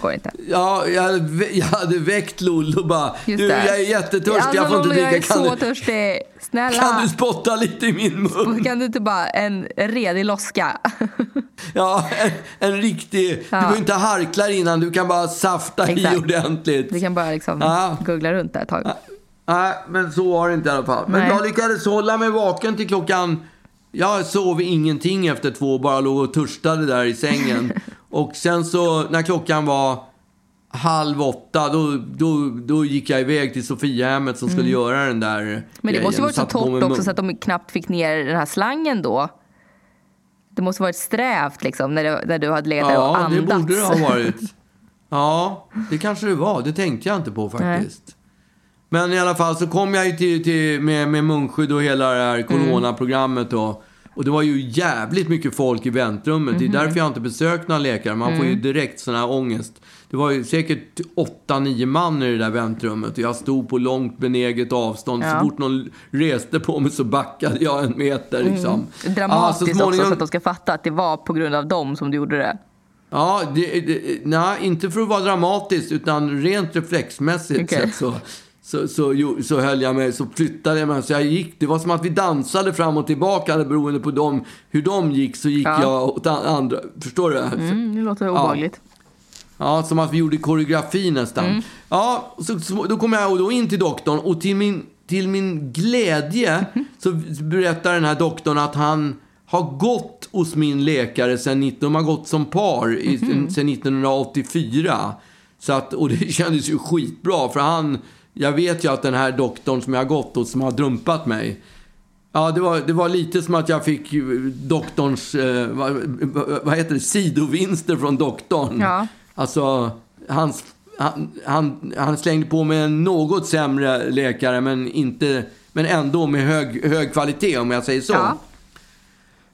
B: Ja, jag hade, jag hade väckt Lollo och bara...
A: Just
B: du, jag är jättetörstig, jag får inte
A: Lollo,
B: dricka.
A: Jag är
B: Kan
A: så
B: du,
A: törstig. Snälla.
B: kan du spotta lite i min mun?
A: Kan du inte bara en redig loska?
B: Ja, en, en riktig... Du behöver inte harkla innan, du kan bara safta i
A: Exakt.
B: ordentligt.
A: Vi kan bara liksom
B: Ja.
A: googla runt där ett tag.
B: Nej, men så var det inte i alla fall. Men
A: Nej.
B: jag lyckades hålla mig vaken till klockan... Jag sov ingenting efter två, bara låg och törstade där i sängen. och sen så, när klockan var halv åtta, då, då, då gick jag iväg till Sofiahemmet som skulle göra den där
A: Mm. Men det måste ju
B: grejen.
A: varit så torrt också så att de knappt fick ner den här slangen då. Det måste varit strävt liksom när, det, när du hade legat där och
B: Ja, det
A: andats.
B: borde det ha varit. Ja, det kanske det var. Det tänkte jag inte på faktiskt. Men i alla fall så kom jag ju till, till, med, med munskydd och hela det här coronaprogrammet då. Och det var ju jävligt mycket folk i väntrummet. Det är därför jag inte besökt några läkare. Man får ju direkt sån här ångest. Det var ju säkert 8-9 man i det där väntrummet. Och jag stod på långt benäget avstånd.
A: Ja.
B: Så fort någon reste på mig så backade jag en meter liksom.
A: Dramatiskt
B: Ja, så
A: också
B: småningom-
A: så att de ska fatta att det var på grund av dem som du gjorde det.
B: Ja, det, det, nej, inte för att vara dramatisk, utan rent reflexmässigt
A: Okej.
B: sett så, så, så, jo, så höll jag mig, så flyttade jag mig. Så jag gick, det var som att vi dansade fram och tillbaka beroende på dem, hur de gick så gick
A: Ja.
B: jag åt an- andra. Förstår du?
A: Mm, det låter obehagligt.
B: Ja, som att vi gjorde koreografi nästan.
A: Mm.
B: Ja, så, så, då kom jag då in till doktorn och till min, till min glädje så berättar den här doktorn att han har gått hos min läkare sen 19, de har gått som par i,
A: Mhm.
B: sen 1984. Så att, och det kändes ju skitbra för han, jag vet ju att den här doktorn som jag har gått hos som har dumpat mig, Ja, det var, det var lite som att jag fick eh, doktorns, eh, vad, vad heter det, sidovinster från doktorn.
A: Ja.
B: Alltså, hans, han, han, han slängde på med en något sämre läkare, men, inte, men ändå med hög, hög kvalitet om jag säger så.
A: Ja.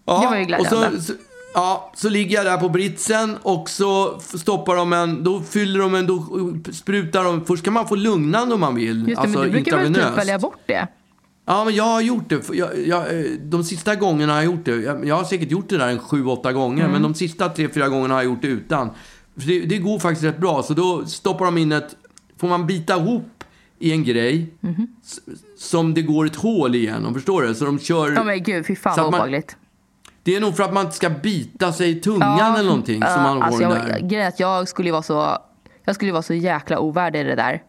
B: Ja,
A: Det var ju glädjande.
B: Och så, så, ja, så ligger jag där på britsen och så stoppar de en, då fyller de en, då sprutar de, först kan man få lugnande om man vill.
A: Just det,
B: alltså
A: men du brukar väl typ välja bort det?
B: Ja, men jag har gjort det. Jag, jag, eh, de sista gångerna har jag gjort det. Jag, jag har säkert gjort det där en sju, åtta gånger.
A: Mm.
B: Men de sista tre, fyra gångerna har jag gjort det utan. Det, det går faktiskt rätt bra. Så då stoppar de in ett... Får man bita ihop i en grej s- som det går ett hål igenom. Förstår du? Så de kör...
A: Ja men gud, fy fan
B: Så
A: vad obehagligt.
B: Det är nog för att man inte ska bita sig i tungan eller någonting. Som man
A: alltså, jag,
B: där.
A: grejen är att jag skulle vara så, jag skulle vara så jäkla ovärdig i det där.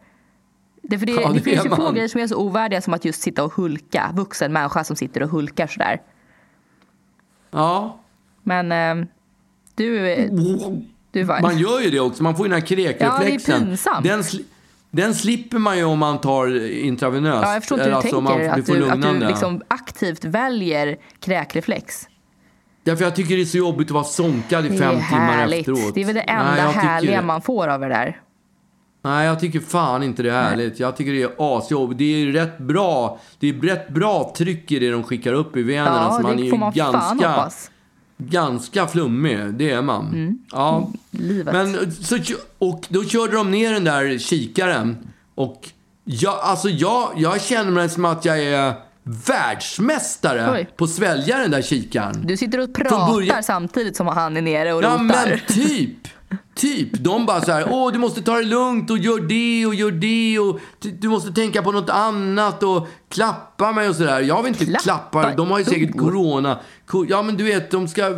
A: Det, för det,
B: Ja,
A: det,
B: det
A: finns
B: är
A: ju få grejer som är så ovärdiga som att just sitta och hulka. Vuxen människa som sitter och hulkar sådär.
B: Ja.
A: Men eh, du, du fine.
B: Man gör ju det också. Man får ju den här krekreflexen.
A: Ja, det är pinsamt.
B: Den, sli- den slipper man ju om man tar intravenöst.
A: Ja, jag förstår inte hur du
B: Alltså, om man
A: tänker. Att du, att du liksom aktivt väljer kräkreflex.
B: Därför jag tycker det är så jobbigt att vara sonkad i fem timmar
A: härligt.
B: efteråt.
A: Det är väl det enda
B: Nej,
A: härliga
B: det.
A: man får av det där.
B: Nej, jag tycker fan inte det är härligt. Jag tycker det är asjobbigt. Det är rätt bra. Det är rätt bra tryck i det de skickar upp i venerna.
A: Ja,
B: så man är
A: det
B: ju
A: får man fan
B: ganska,
A: hoppas.
B: ganska flummig. Det är man. Ja.
A: Livet.
B: Men, så, och då körde de ner den där kikaren. Och jag, alltså jag, jag känner mig som att jag är världsmästare
A: Oj.
B: på att svälja den där kikaren.
A: Du sitter och pratar
B: början-
A: samtidigt som han är nere och
B: Ja,
A: rotar.
B: men typ. Typ. De bara så här, åh, du måste ta det lugnt och gör det och gör det och du måste tänka på något annat och klappa mig och sådär. Jag vill inte
A: Klappa?
B: klappa. De har ju säkert corona. Co- Ja, men du vet, de ska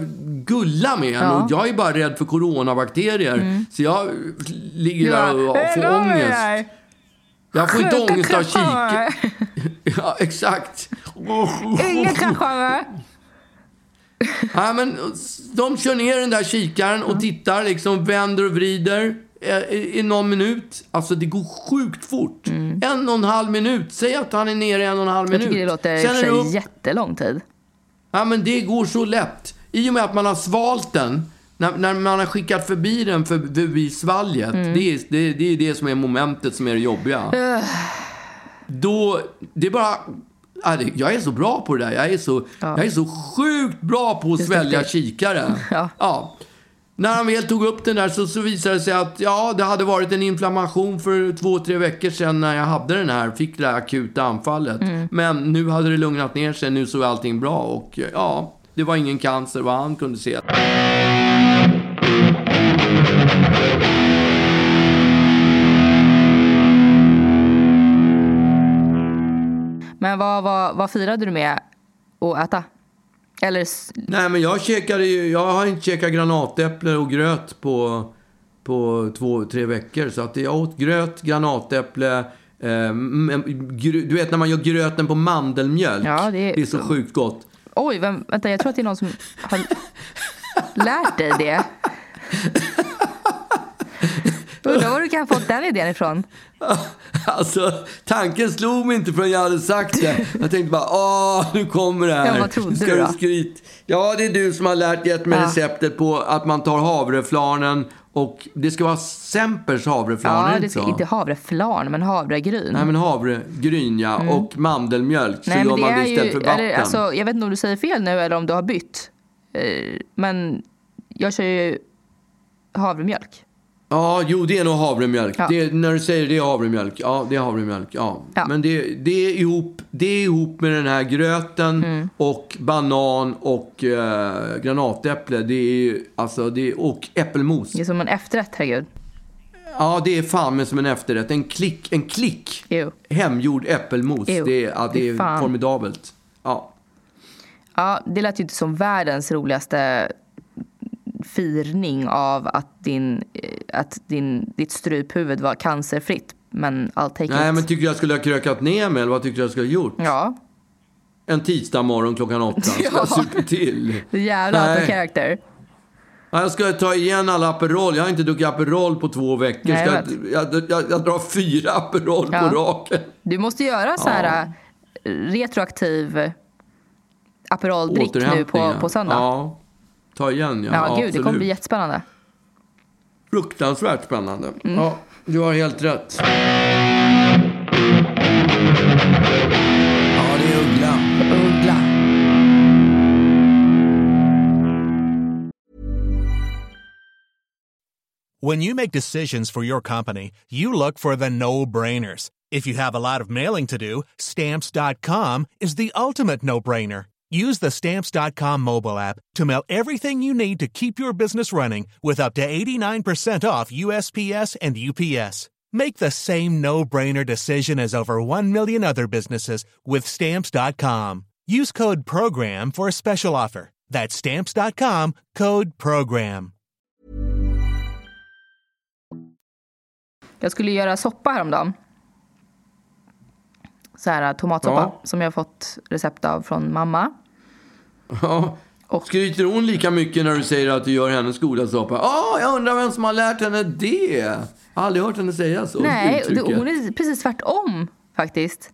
B: gulla med en
A: Ja. Mm.
B: och jag är bara rädd för coronabakterier. Så jag ligger där och
A: "Hej,
B: får ångest.
A: Jag."
B: Jag får inte ångest av kik. Ja, exakt.
A: Klappar mig.
B: Ja, men de kör ner den där kikaren och tittar, liksom vänder och vrider eh, i, någon minut. Alltså det går sjukt fort. En och en halv minut. Säg att han är nere i en och en halv
A: Jag
B: minut.
A: tycker det låter
B: Sen är det upp.
A: jättelång tid.
B: Ja, men det går så lätt. I och med att man har svalt den, när, när man har skickat förbi den för- förbi svalget. Det, är, det, det är det som är momentet som är det jobbiga. Då, det är bara... ja, Jag är så bra på det där. Jag är så, jag är så sjukt bra på att
A: Just
B: svälja
A: det.
B: kikare.
A: Ja.
B: När han väl tog upp den där så, så visade det sig att ja, det hade varit en inflammation för två, tre veckor sedan när jag hade den här, fick det här akuta anfallet. Men nu hade det lugnat ner sig, nu såg allting bra och ja, det var ingen cancer vad han kunde se.
A: Men vad, vad, vad firade du med att äta? Eller
B: Nej, men jag käkade ju, jag har inte käkat granatäpple och gröt på, på två, tre veckor. Så att jag åt gröt, granatäpple, eh, du vet när man gör gröten på mandelmjölk.
A: Ja, det är-
B: det är så sjukt gott.
A: Oj, vem, vänta, jag tror att det är någon som har lärt dig det. Undrar var du kan ha fått den idén ifrån.
B: Alltså, tanken slog mig inte förrän jag hade sagt det. Jag tänkte bara, åh, nu kommer det här.
A: Ja, vad trodde
B: ska
A: du då?
B: skryt. Ja, det är du som har lärt gett mig
A: Ja.
B: receptet på att man tar havreflarnen och det ska vara Sempers havreflarn,
A: Ja,
B: det
A: ska
B: så?
A: inte havreflarn, men havregryn.
B: Nej, men havregryn ja. Och mandelmjölk. Så
A: Mm. Nej,
B: gör
A: men det
B: man det istället
A: ju,
B: för vatten.
A: eller, alltså, jag vet inte om du säger fel nu eller om du har bytt. Eh, Men jag kör ju havremjölk.
B: Ja, jo, det är nog havremjölk.
A: Ja.
B: Det är, när du säger det är havremjölk. Ja, det är havremjölk. Ja.
A: Ja.
B: Men det, det, är ihop, det är ihop med den här gröten
A: Mm.
B: och banan och eh, granatäpple. Det är alltså, det är, och äppelmos.
A: Det är som en efterrätt, herregud.
B: Ja, det är fan som en efterrätt. En klick, en klick
A: Jo.
B: hemgjord äppelmos. Det är, ja, det är
A: fan.
B: formidabelt. Ja.
A: Ja, det lät ju inte som världens roligaste firning av att, din, eh, att din, ditt struphuvud var cancerfritt. Men I'll take
B: Nej,
A: it.
B: men tycker du jag skulle ha krökat ner mig eller vad tycker du jag skulle ha gjort?
A: Ja,
B: En tisdag morgon klockan åtta. Ska jag supa till?
A: jävla out character.
B: Ja, Jag ska ta igen alla Aperol. Jag har inte druckit Aperol på två veckor.
A: Nej, jag
B: jag, jag, jag, jag drar fyra Aperol
A: Ja.
B: på raken.
A: Du måste göra så här eh, retroaktiv Aperol drick nu på, på söndag.
B: Ja, ta igen ja.
A: Ja, gud,
B: absolut.
A: det kommer bli jättespännande.
B: Fruktansvärt spännande.
A: Mm.
B: Ja, du har helt rätt. Ja, det är Uggla.
A: Uggla.
F: When you make decisions for your company, you look for the no-brainers. If you have a lot of mailing to do, stamps.com is the ultimate no-brainer. Use the stamps.com mobile app to mail everything you need to keep your business running with up to 89% off USPS and UPS. Make the same no-brainer decision as over 1 million other businesses with stamps.com. Use code PROGRAM for a special offer. That's stamps.com, code PROGRAM.
A: Jag skulle göra soppa häromdagen. Så här äh, tomatsoppa
B: Ja.
A: som jag fått recept av från mamma.
B: Ja.
A: Och-
B: Skryter hon lika mycket när du säger att du gör hennes goda soppa? Ja, jag undrar vem som har lärt henne det. Jag har aldrig hört henne säga så.
A: Nej, det, hon är precis tvärtom faktiskt.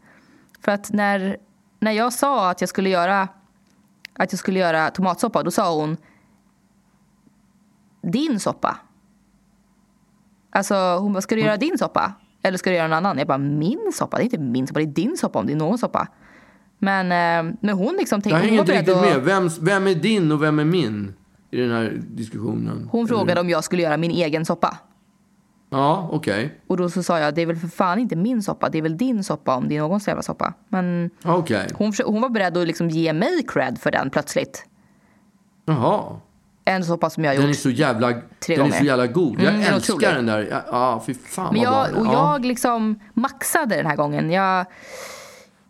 A: För att när, när jag sa att jag skulle göra att jag skulle göra tomatsoppa, då sa hon din soppa. Alltså hon bara, ska du göra din soppa? Eller ska du göra en annan? Jag bara, min soppa? Det är inte min soppa, det är din soppa om det är någon soppa. Men, eh, men hon liksom
B: Jag
A: tänkte, hon
B: hänger inte riktigt med. Vem, vem är din och vem är min i den här diskussionen?
A: Hon frågade om jag skulle göra min egen soppa.
B: Ja, okej.
A: Och då så sa jag, det är väl för fan inte min soppa, det är väl din soppa om det är någons jävla soppa. Men
B: Okej.
A: hon, hon var beredd att liksom ge mig cred för den plötsligt.
B: Jaha.
A: En soppa som jag har
B: Den är
A: gjort.
B: så jävla,
A: Tre
B: den är så jävla god. Jag
A: Mm,
B: älskar
A: otrolig.
B: den där. Ja, Ja, fy fan
A: Men
B: vad
A: jag,
B: bra
A: och.
B: Ja.
A: jag liksom maxade den här gången. Jag,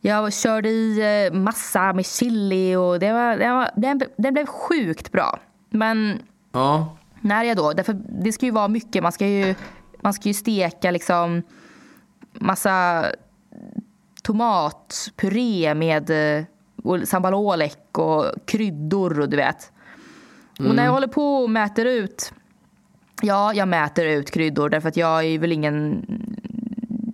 A: jag körde i eh, massa med chili och det var, det var, den, den blev sjukt bra. Men
B: Ja.
A: när jag då, därför det ska ju vara mycket, man ska ju, man ska ju steka liksom massa tomatpuré med eh, och sambal olek och kryddor och du vet. Och när jag håller på och mäter ut, ja jag mäter ut kryddor därför att jag är väl ingen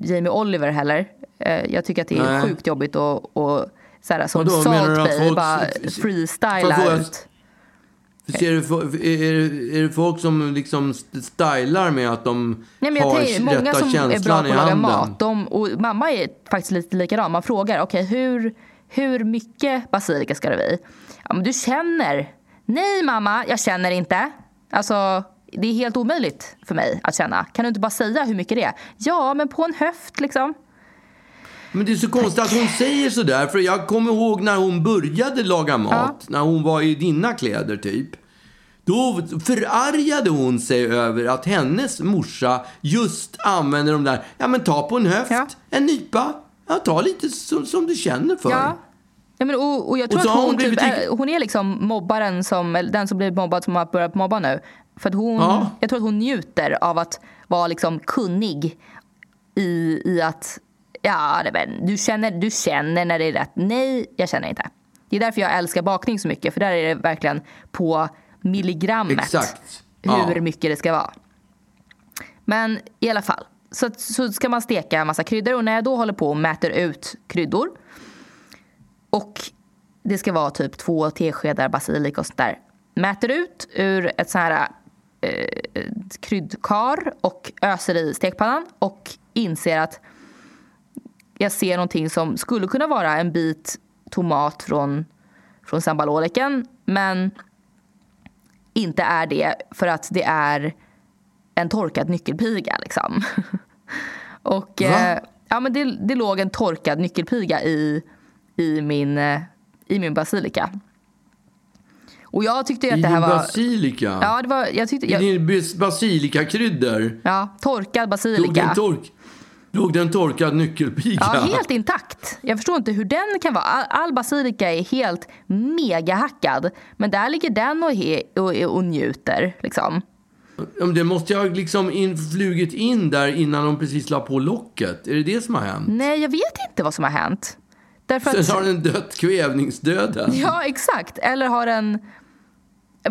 A: Jamie Oliver heller. Eh, Jag tycker att det är
B: Nej.
A: sjukt jobbigt att, och så här, som
B: Vadå,
A: Salt Bay bara freestyla ut.
B: Du, fo- är, är, är det folk som liksom stylar med att de
A: Nej,
B: har
A: tänker, många
B: rätta
A: som är bra
B: känslan
A: på att laga mat, de, och mamma är faktiskt lite likadan. Man frågar, okej hur, hur mycket basilika ska det bli? Ja, men du känner. Nej mamma, jag känner inte. Alltså, det är helt omöjligt för mig att känna. Kan du inte bara säga hur mycket det är? Ja, men på en höft liksom.
B: Men det är så konstigt att hon säger sådär. För jag kommer ihåg när hon började laga mat. När hon var i dina kläder typ. Då förargade hon sig över att hennes morsa just använder de där, ja men ta på en höft,
A: Ja.
B: en nypa, ja ta lite som, som du känner för.
A: Ja. Ja, men, och, och jag tror
B: Och
A: att hon,
B: hon blivit
A: typ, är, hon är liksom mobbaren som, den som blir mobbad som har börjat mobba nu. För att hon,
B: Ja.
A: Jag tror att hon njuter av att vara liksom kunnig i, i att ja, det är, du, känner, du känner när det är rätt. Nej, jag känner inte. Det är därför jag älskar bakning så mycket. För där är det verkligen på milligrammet
B: Exakt.
A: hur
B: Ja.
A: mycket det ska vara. Men i alla fall, så, så ska man steka en massa kryddor. Och när jag då håller på och mäter ut kryddor och det ska vara typ två teskedar basilika och sånt där. Mäter ut ur ett sånt här eh, kryddkar och öser i stekpannan och inser att jag ser någonting som skulle kunna vara en bit tomat från, från sambaloleken men inte är det för att det är en torkad nyckelpiga liksom. och eh, ja, men det, det låg en torkad nyckelpiga i, i, min, eh, i min basilika. Och jag tyckte att
B: I
A: det här
B: din
A: var...
B: basilika?
A: Ja, det var, jag tyckte,
B: I
A: jag,
B: din bas- basilikakryddor?
A: ja, torkad basilika.
B: en, tork, låg det en torkad nyckelpiga?
A: Ja, helt intakt. Jag förstår inte hur den kan vara. All, basilika är helt megahackad. Men där ligger den och, he, och, och njuter. Liksom.
B: Ja, det måste ju ha liksom in, flugit in där innan de precis la på locket. Är det det som har hänt?
A: Nej, jag vet inte vad som har hänt. Därför
B: Sen har
A: att,
B: den dött kvävningsdöden.
A: ja, exakt. Eller har den...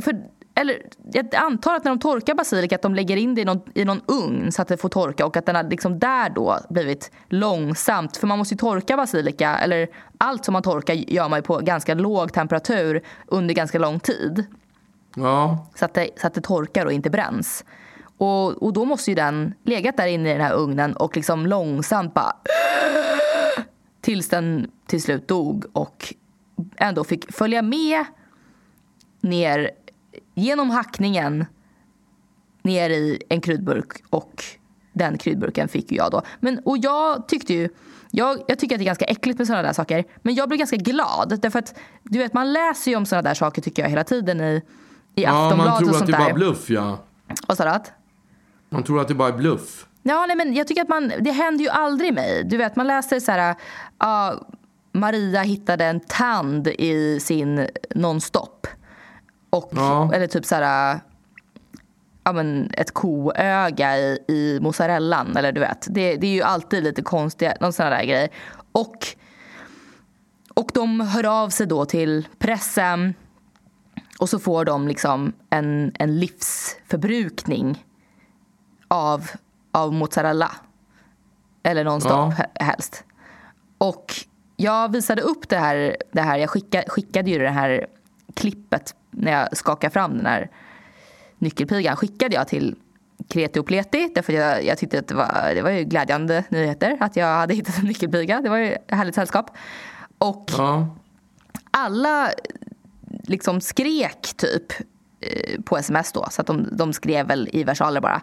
A: För eller jag antar att när de torkar basilika att de lägger in det i någon, i någon ugn så att det får torka och att den har liksom där då blivit långsamt. För man måste ju torka basilika, eller allt som man torkar gör man ju på ganska låg temperatur under ganska lång tid.
B: Ja.
A: Så att det, så att det torkar och inte bränns. Och, och då måste ju den legat där inne i den här ugnen och liksom långsamt bara tills den till slut dog och ändå fick följa med ner genom hackningen ner i en kryddburk och den kryddburken fick ju jag då. Men, och jag tyckte ju, jag, jag tycker att det är ganska äckligt med sådana där saker. Men jag blev ganska glad därför att du vet man läser ju om sådana där saker tycker jag hela tiden i, i
B: Ja,
A: Aftonbladet
B: man tror
A: och
B: att
A: sånt
B: det är bara
A: där.
B: bluff, ja.
A: Vad sa du?
B: Man tror att det bara är bluff.
A: Ja, nej, men jag tycker att man, det händer ju aldrig mig. Du vet, man läser så här, ja, Maria hittade en tand i sin nonstop. Och,
B: Ja.
A: Eller typ så här, ja, men ett koöga i, i mozzarellan. Eller du vet, det, det är ju alltid lite konstiga, någon sån där grejer. Och, och de hör av sig då till pressen. Och så får de liksom en, en livsförbrukning av, av mozzarella. Eller nonstop
B: Ja.
A: he- helst. Och jag visade upp det här, det här jag skickade, skickade ju det här klippet när jag skakade fram den här nyckelpigan skickade jag till Kreti och Pleti därför jag, jag tyckte att det var, det var ju glädjande nyheter att jag hade hittat en nyckelpiga. Det var ju ett härligt sällskap. Och
B: Ja.
A: alla liksom skrek typ eh, på sms då. Så att de, de skrev väl i versaler bara.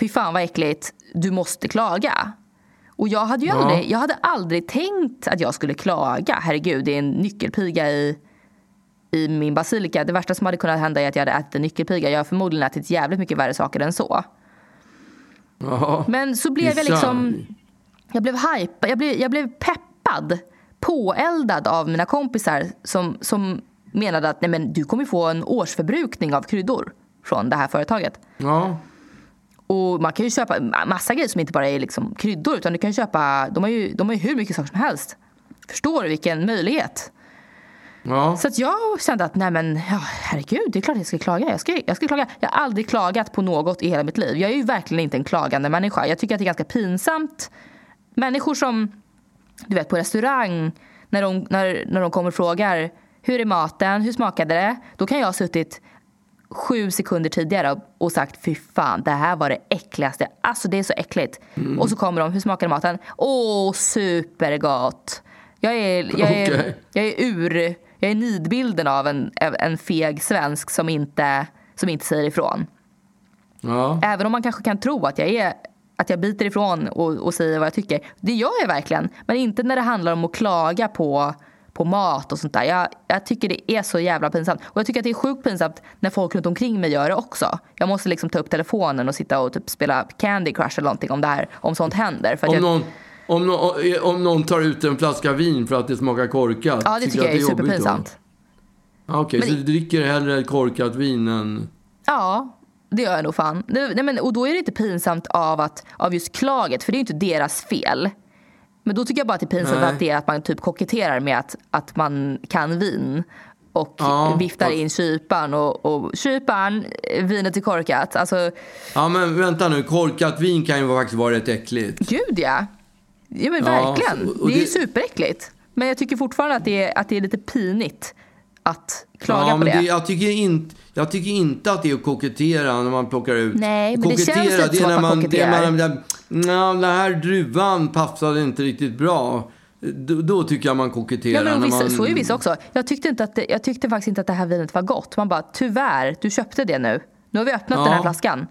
A: Fy fan vad äckligt, du måste klaga. Och jag hade ju
B: Ja.
A: aldrig, jag hade aldrig tänkt att jag skulle klaga. Herregud, det är en nyckelpiga i, i min basilika. Det värsta som hade kunnat hända är att jag hade ätit en nyckelpiga. Jag har förmodligen ätit jävligt mycket värre saker än så.
B: Ja.
A: Men så blev jag liksom... Jag blev hype, jag blev, jag blev peppad, påeldad av mina kompisar som, som menade att nej men, du kommer få en årsförbrukning av kryddor från det här företaget.
B: Ja.
A: Och man kan ju köpa massa grejer som inte bara är liksom kryddor utan du kan köpa, de har ju, de har ju hur mycket saker som helst. Förstår du vilken möjlighet?
B: Ja.
A: Så att jag kände att nej men ja, herregud, det är klart jag ska klaga. Jag ska, jag ska klaga. Jag har aldrig klagat på något i hela mitt liv. Jag är ju verkligen inte en klagande människa. Jag tycker att det är ganska pinsamt. Människor som, du vet på restaurang, när de, när, när de kommer och frågar hur är maten, hur smakade det? Då kan jag ha suttit sju sekunder tidigare och- sagt fy fan, det här var det äckligaste. Alltså det är så äckligt. Och så kommer de, hur smakade maten? Åh, supergott. Jag är, jag är,
B: Okej.
A: jag är ur, jag är nidbilden av en, en feg svensk som inte, som inte säger ifrån.
B: Ja.
A: Även om man kanske kan tro att jag är att jag biter ifrån och, och säger vad jag tycker. Det gör jag verkligen. Men inte när det handlar om att klaga på, på mat och sånt där. Jag, jag tycker det är så jävla pinsamt. Och jag tycker att det är sjukt pinsamt när folk runt omkring mig gör det också. Jag måste liksom ta upp telefonen och sitta och typ spela Candy Crush eller någonting om det här, om sånt händer. För
B: Om,
A: jag,
B: någon, om, nå- om någon tar ut en flaska vin för att det smakar korkat.
A: ja, det tycker jag
B: att
A: är superpinsamt.
B: Okej,
A: Men-
B: så du dricker hellre korkat vin än...
A: Ja, det gör jag nog fan. Det, nej men, och då är det inte pinsamt av, att, av just klaget, för det är ju inte deras fel. Men då tycker jag bara att det är pinsamt
B: Nej.
A: att det är att man typ koketterar med att, att man kan vin. Och
B: Ja,
A: viftar
B: fast-
A: in kyparen och, och kyparen, eh, vinet är korkat. Alltså,
B: Ja, men vänta nu. Korkat vin kan ju faktiskt vara rätt äckligt.
A: gud ja. Ja men verkligen.
B: så- och
A: det är ju
B: det-
A: superäckligt. Men jag tycker fortfarande att det är, att det är lite pinigt att klaga
B: ja,
A: på
B: men
A: det.
B: jag, tycker inte, jag tycker inte att det är att kokettera när man plockar ut.
A: Nej, men det känns
B: Kokettera,
A: lite
B: är
A: som att man
B: det är
A: koketterar.
B: när den här druvan passade inte riktigt bra. Då, då tycker jag man koketterar.
A: Ja, men vissa,
B: man,
A: Så är vissa också. Jag tyckte, inte att det, jag tyckte faktiskt inte att det här vinet var gott. Man bara, tyvärr, du köpte det nu. Nu har vi öppnat
B: Ja.
A: den här flaskan.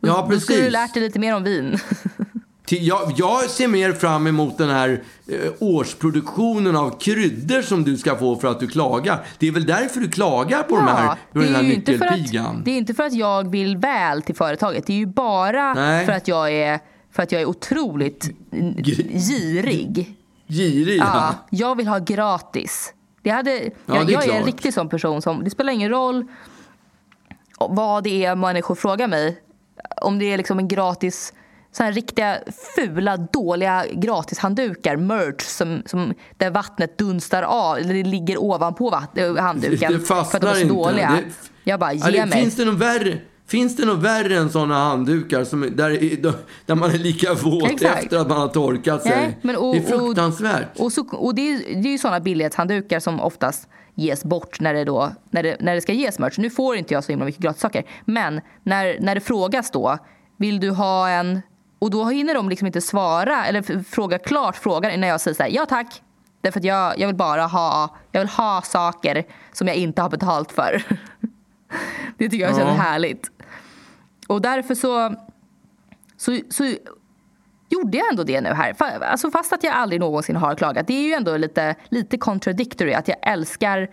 B: Ja,
A: Då skulle du
B: precis.
A: lärt dig lite mer om vin.
B: Jag, jag ser mer fram emot den här eh, årsproduktionen av kryddor som du ska få för att du klagar. Det är väl därför du klagar på, de här, på den här nyckelpigan.
A: att, det är inte för att jag vill väl till företaget. Det är ju bara
B: Nej.
A: för att jag är, för att jag är otroligt girig.
B: Girig,
A: Ja,
B: ja.
A: jag vill ha gratis. Det hade,
B: Ja,
A: jag,
B: det är
A: jag är en riktig sån person som, det spelar ingen roll vad det är människor frågar mig. Om det är liksom en gratis så här riktiga fula, dåliga gratishanddukar, merch, som, som, där vattnet dunstar av, eller det ligger ovanpå vatt, handduken.
B: Det fastnar
A: för att de är så
B: inte.
A: dåliga. Jag bara, ge
B: alltså,
A: mig.
B: Finns det något värre? Finns det något värre än sådana handdukar som, där, där man är lika våt
A: Exakt.
B: efter att man har torkat sig?
A: Nej, men och-
B: det är fruktansvärt.
A: Och, så, och det, är, det är ju sådana billighetshanddukar som oftast ges bort när det, då, när det, när det ska ges merch. Nu får inte jag så himla mycket gratissaker. Men när, när det frågas då, vill du ha en... Och då hinner de liksom inte svara eller fråga klart frågan innan jag säger så här, ja tack. Därför att jag, jag vill bara ha, jag vill ha saker som jag inte har betalt för. det tycker jag känns
B: Ja.
A: härligt. Och därför så, så, så gjorde jag ändå det nu här. Alltså fast att jag aldrig någonsin har klagat. Det är ju ändå lite, lite contradictory att jag älskar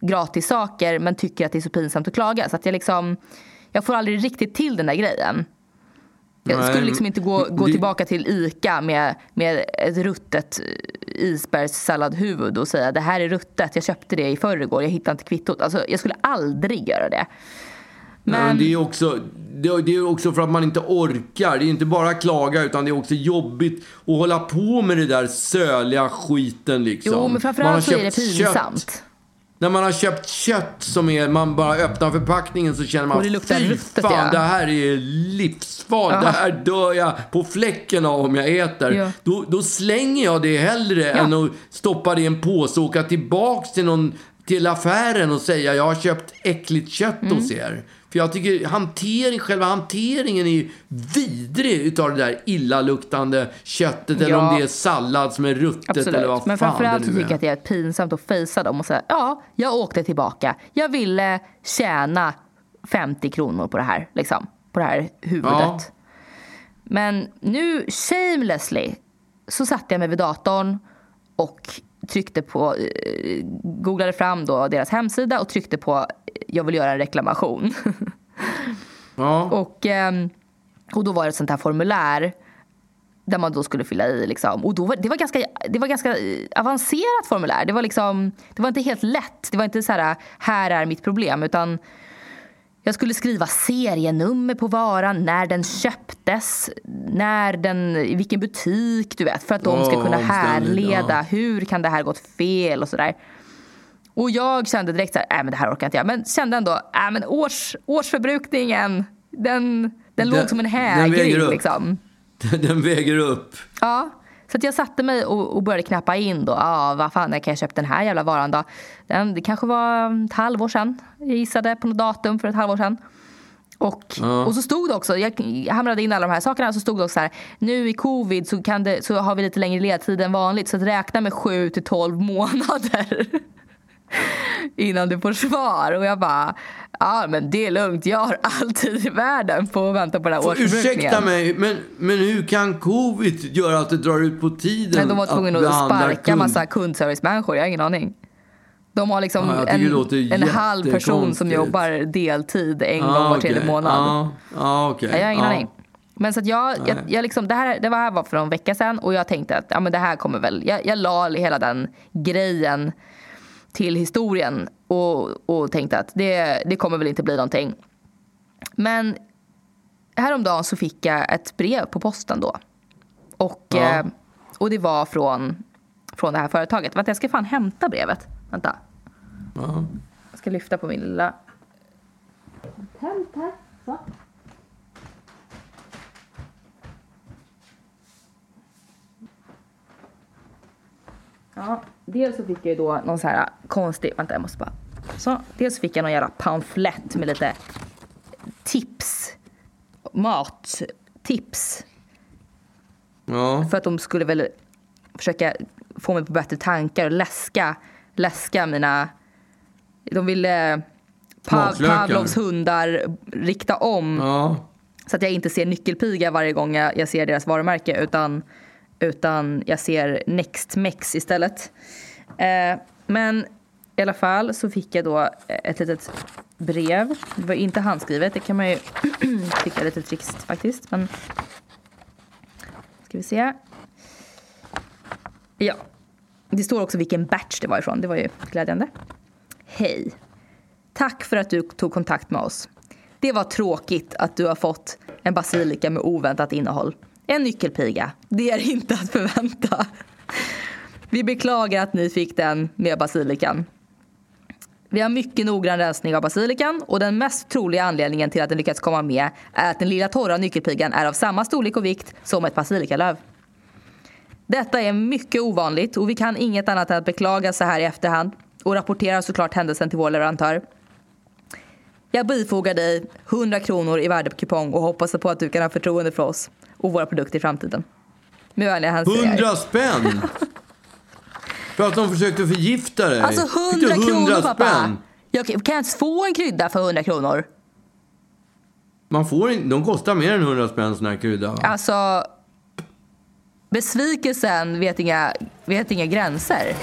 A: gratis saker men tycker att det är så pinsamt att klaga. Så att jag liksom, jag får aldrig riktigt till den där grejen. Jag skulle liksom inte gå, gå tillbaka till ICA med, med ett ruttet isbergssalladhuvud och säga det här är ruttet, jag köpte det i förrgår, jag hittade inte kvittot. Alltså, jag skulle aldrig göra det.
B: Men
A: Men,
B: det är också, det är också för att man inte orkar. Det är inte bara klaga utan det är också jobbigt att hålla på med det där söliga skiten liksom.
A: jo, men framförallt så är det pinsamt.
B: Kött. När man har köpt kött som är, man bara öppnar förpackningen så känner man
A: Och det luktar
B: fy
A: ruttet,
B: fan
A: ja."
B: det här är livsfarligt. Det här dör jag på fläcken av om jag äter.
A: Ja.
B: Då, då slänger jag det hellre än att stoppa det i en påse och åka tillbaks till någon till affären och säga jag har köpt äckligt kött
A: Mm.
B: hos er. För jag tycker hantering, själva hanteringen är ju vidrig utav det där illaluktande köttet eller
A: Ja.
B: om det är sallad som är ruttet eller vad
A: Absolut. Men framförallt så tycker jag att det är pinsamt att fejsa dem och säga ja, jag åkte tillbaka. Jag ville tjäna 50 kronor på det här, liksom. På det här huvudet.
B: Ja.
A: Men nu, shamelessly, så satte jag mig vid datorn och tryckte på, eh, googlade fram då deras hemsida och tryckte på jag vill göra en reklamation.
B: Ja.
A: Och, ehm, och då var det ett sånt här formulär där man då skulle fylla i. Liksom. Och då var, det, var ganska, det var ganska eh, avancerat formulär. Det var, liksom, det var inte helt lätt. Det var inte så här, här är mitt problem. Utan jag skulle skriva serienummer på varan, när den köptes, när den, i vilken butik, du vet. För att de ska kunna härleda. Hur kan det här gått fel och sådär. Och jag kände direkt så här, äh, men det här orkar inte jag. Men kände ändå, äh, men års, årsförbrukningen, den, den
B: Den-
A: låg som en
B: den
A: hägring liksom.
B: Den väger upp.
A: Ja, så att jag satte mig och, och började knappa in då. Ja, vad fan, när kan jag köpa den här jävla varan då? Den, det kanske var ett halvår sedan. Jag gissade på något datum för ett halvår sedan. Och, och så stod det också, jag hamrade in alla de här sakerna, så stod det också så här, nu i covid så, kan det, så har vi lite längre ledtid än vanligt, så att räkna med 7 till 12 månader innan du får svar. Och jag bara, ja men det är lugnt, jag har all tid i världen på att vänta på den här
B: För,
A: årsförbrukningen.
B: ursäkta mig, men, men hur kan covid göra att det drar ut på tiden?
A: Nej, de var tvungna att,
B: behandla
A: sparka
B: kund?
A: massa kundservicemänniskor, jag har ingen aning. De har liksom
B: Ja,
A: en, en halv person som jobbar deltid en
B: Ah,
A: gång var tredje
B: okej.
A: månad.
B: Ah, okej.
A: Ja, jag har ingen
B: Ja.
A: aning. Men så att jag, jag, jag liksom, det, här, det var här var för en vecka sedan och jag tänkte att ja, men det här kommer väl, jag, jag la hela den grejen till historien och, och tänkte att det, det kommer väl inte bli någonting. Men häromdagen så fick jag ett brev på posten då. Och,
B: Ja.
A: eh, och det var från, från det här företaget. Vänta, jag ska fan hämta brevet. Vänta.
B: Ja.
A: Jag ska lyfta på min lilla... Hämt här. Så. Ja, dels så fick jag ju då någon så här konstig... Vänta, jag måste bara... Så, dels så fick jag någon jävla pamflett med lite tips. Mattips.
B: Ja.
A: För att de skulle väl försöka få mig på bättre tankar och läska, läska mina... De ville pa,
B: Smaklökar.
A: Pavlovs hundar rikta om
B: ja.
A: så att jag inte ser nyckelpiga varje gång jag, jag ser deras varumärke utan, utan jag ser Nextmex istället. Eh, men i alla fall så fick jag då ett litet brev. Det var inte handskrivet, det kan man ju tycka är lite trist faktiskt. Men ska vi se. Ja, det står också vilken batch det var ifrån. Det var ju glädjande. Hej. Tack för att du tog kontakt med oss. Det var tråkigt att du har fått en basilika med oväntat innehåll. En nyckelpiga. Det är inte att förvänta. Vi beklagar att ni fick den med basilikan. Vi har mycket noggrann rensning av basilikan och den mest troliga anledningen till att den lyckats komma med är att den lilla torra nyckelpigan är av samma storlek och vikt som ett basilikalöv. Detta är mycket ovanligt och vi kan inget annat än att beklaga så här i efterhand och rapporterar såklart händelsen till vår leverantör. Jag bifogar dig 100 kronor i värdekupong och hoppas på att du kan ha förtroende för oss och våra produkter i framtiden.
B: 100 spänn! För att de försökte förgifta dig.
A: Alltså 100 kronor pappa!
B: spänn?
A: Jag kan jag ens få en krydda för 100 kronor?
B: Man får inte, de kostar mer än 100 spänn sån här krydda.
A: Alltså, besvikelsen vet inga, vet inga gränser.